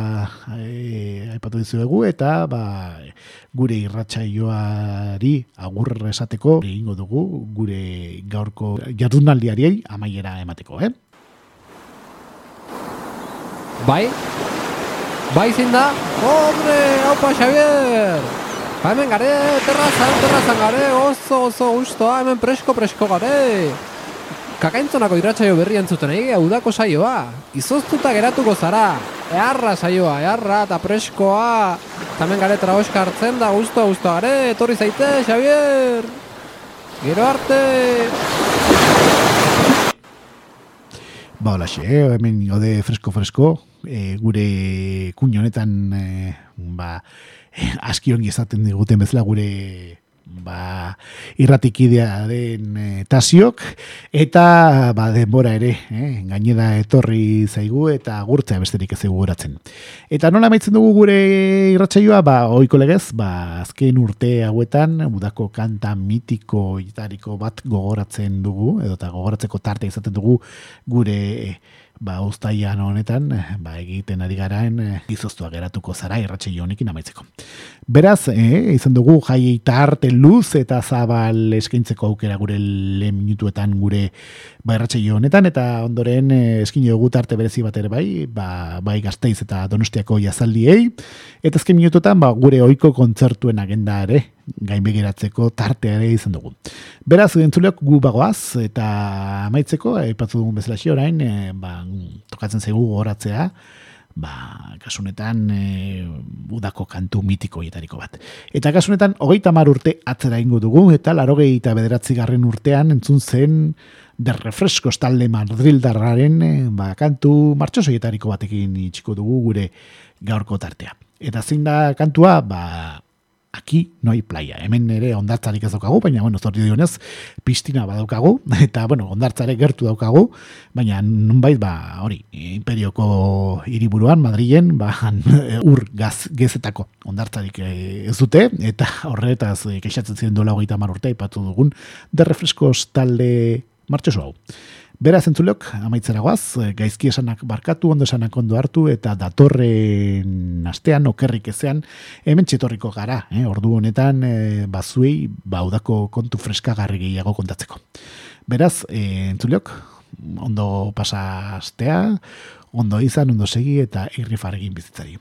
e, aipatu dizuegu, eta ba, gure irratsaioari agurre esateko egingo dugu gure gaurko jardunaldiariei amaiera emateko, eh? Bai? Bai zein da? Hombre, haupa Xavier! Ba, hemen gare, terrazan, terrazan gare, oso, oso, ustoa, hemen presko, presko gare! Kakaintzonako iratsaio berri entzuten egi udako saioa. Izoztuta geratuko zara. Earra saioa, earra eta preskoa. Tamen gare traoska hartzen da, guztua, guztua gare. Etorri zaite, Xavier. Gero arte. Ba, hola xe, hemen ode fresko-fresko, e, gure kuño honetan, e, ba, aski ongi ezaten diguten bezala gure ba, irratikidea den e, tasiok, eta ba, denbora ere, eh, gainera etorri zaigu eta gurtzea besterik ez goratzen. Eta nola maitzen dugu gure irratsaioa ba, oiko legez, ba, azken urte hauetan, budako kanta mitiko itariko bat gogoratzen dugu, edo eta gogoratzeko tarte izaten dugu gure ba, ustaian honetan, ba, egiten ari garaen, eh, izoztua geratuko zara irratxe honekin amaitzeko. Beraz, eh, izan dugu jai eta arte luz eta zabal eskaintzeko aukera gure lehen minutuetan gure ba, irratxe honetan, eta ondoren eh, eskin dugu tarte berezi bat ere bai, ba, bai gazteiz eta donostiako jazaldiei, eta azken minutuetan ba, gure oiko kontzertuen agenda ere, gainbegiratzeko tartea ere izan dugu. Beraz, entzuleok gu bagoaz, eta amaitzeko, aipatzu dugun bezala orain, e, ba, tokatzen zaigu goratzea, ba, kasunetan, e, udako kantu mitiko hietariko bat. Eta kasunetan, hogeita mar urte atzera ingo dugu, eta larogei eta bederatzi garren urtean, entzun zen, de refresco talde madrildarraren, e, ba, kantu martxosoietariko batekin itxiko dugu gure gaurko tartea. Eta zein da kantua, ba, aquí no hay playa. Hemen ere ondartzarik ez daukagu, baina, bueno, zorri dionez, piztina badaukagu, eta, bueno, ondartzare gertu daukagu, baina, nunbait, ba, hori, imperioko hiriburuan, Madrilen, ba, ur gaz, gezetako ondartzarik eh, ez dute, eta horretaz, e, kexatzen ziren dola hogeita marurte, ipatu dugun, de refreskos talde martxoso hau. Beraz entzulok, amaitzera guaz, eh, gaizki esanak barkatu, ondo esanak ondo hartu, eta datorren astean, okerrik ezean, hemen txetorriko gara, eh? ordu honetan, e, bazuei, baudako kontu freskagarri gehiago kontatzeko. Beraz, e, entzulok, ondo pasa astea, ondo izan, ondo segi, eta irrifaregin bizitzari.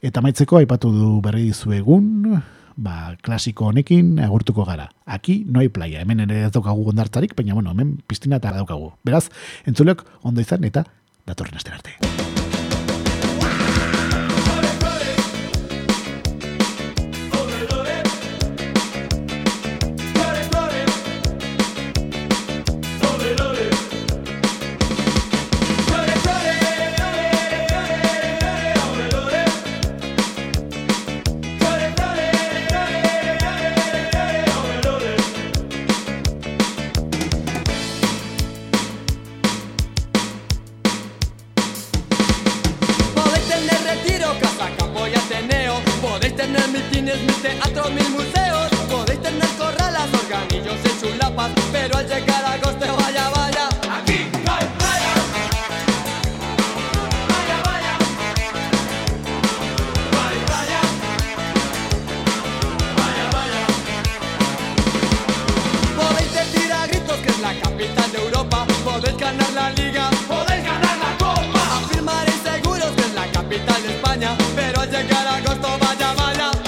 Eta amaitzeko, aipatu du berri dizu egun, ba, klasiko honekin agurtuko gara. Aki no hay playa, hemen ere ez daukagu gondartzarik, baina bueno, hemen piztina eta daukagu. Beraz, entzulek ondo izan eta datorren aste arte. capital de España, pero al llegar a agosto vaya vaya.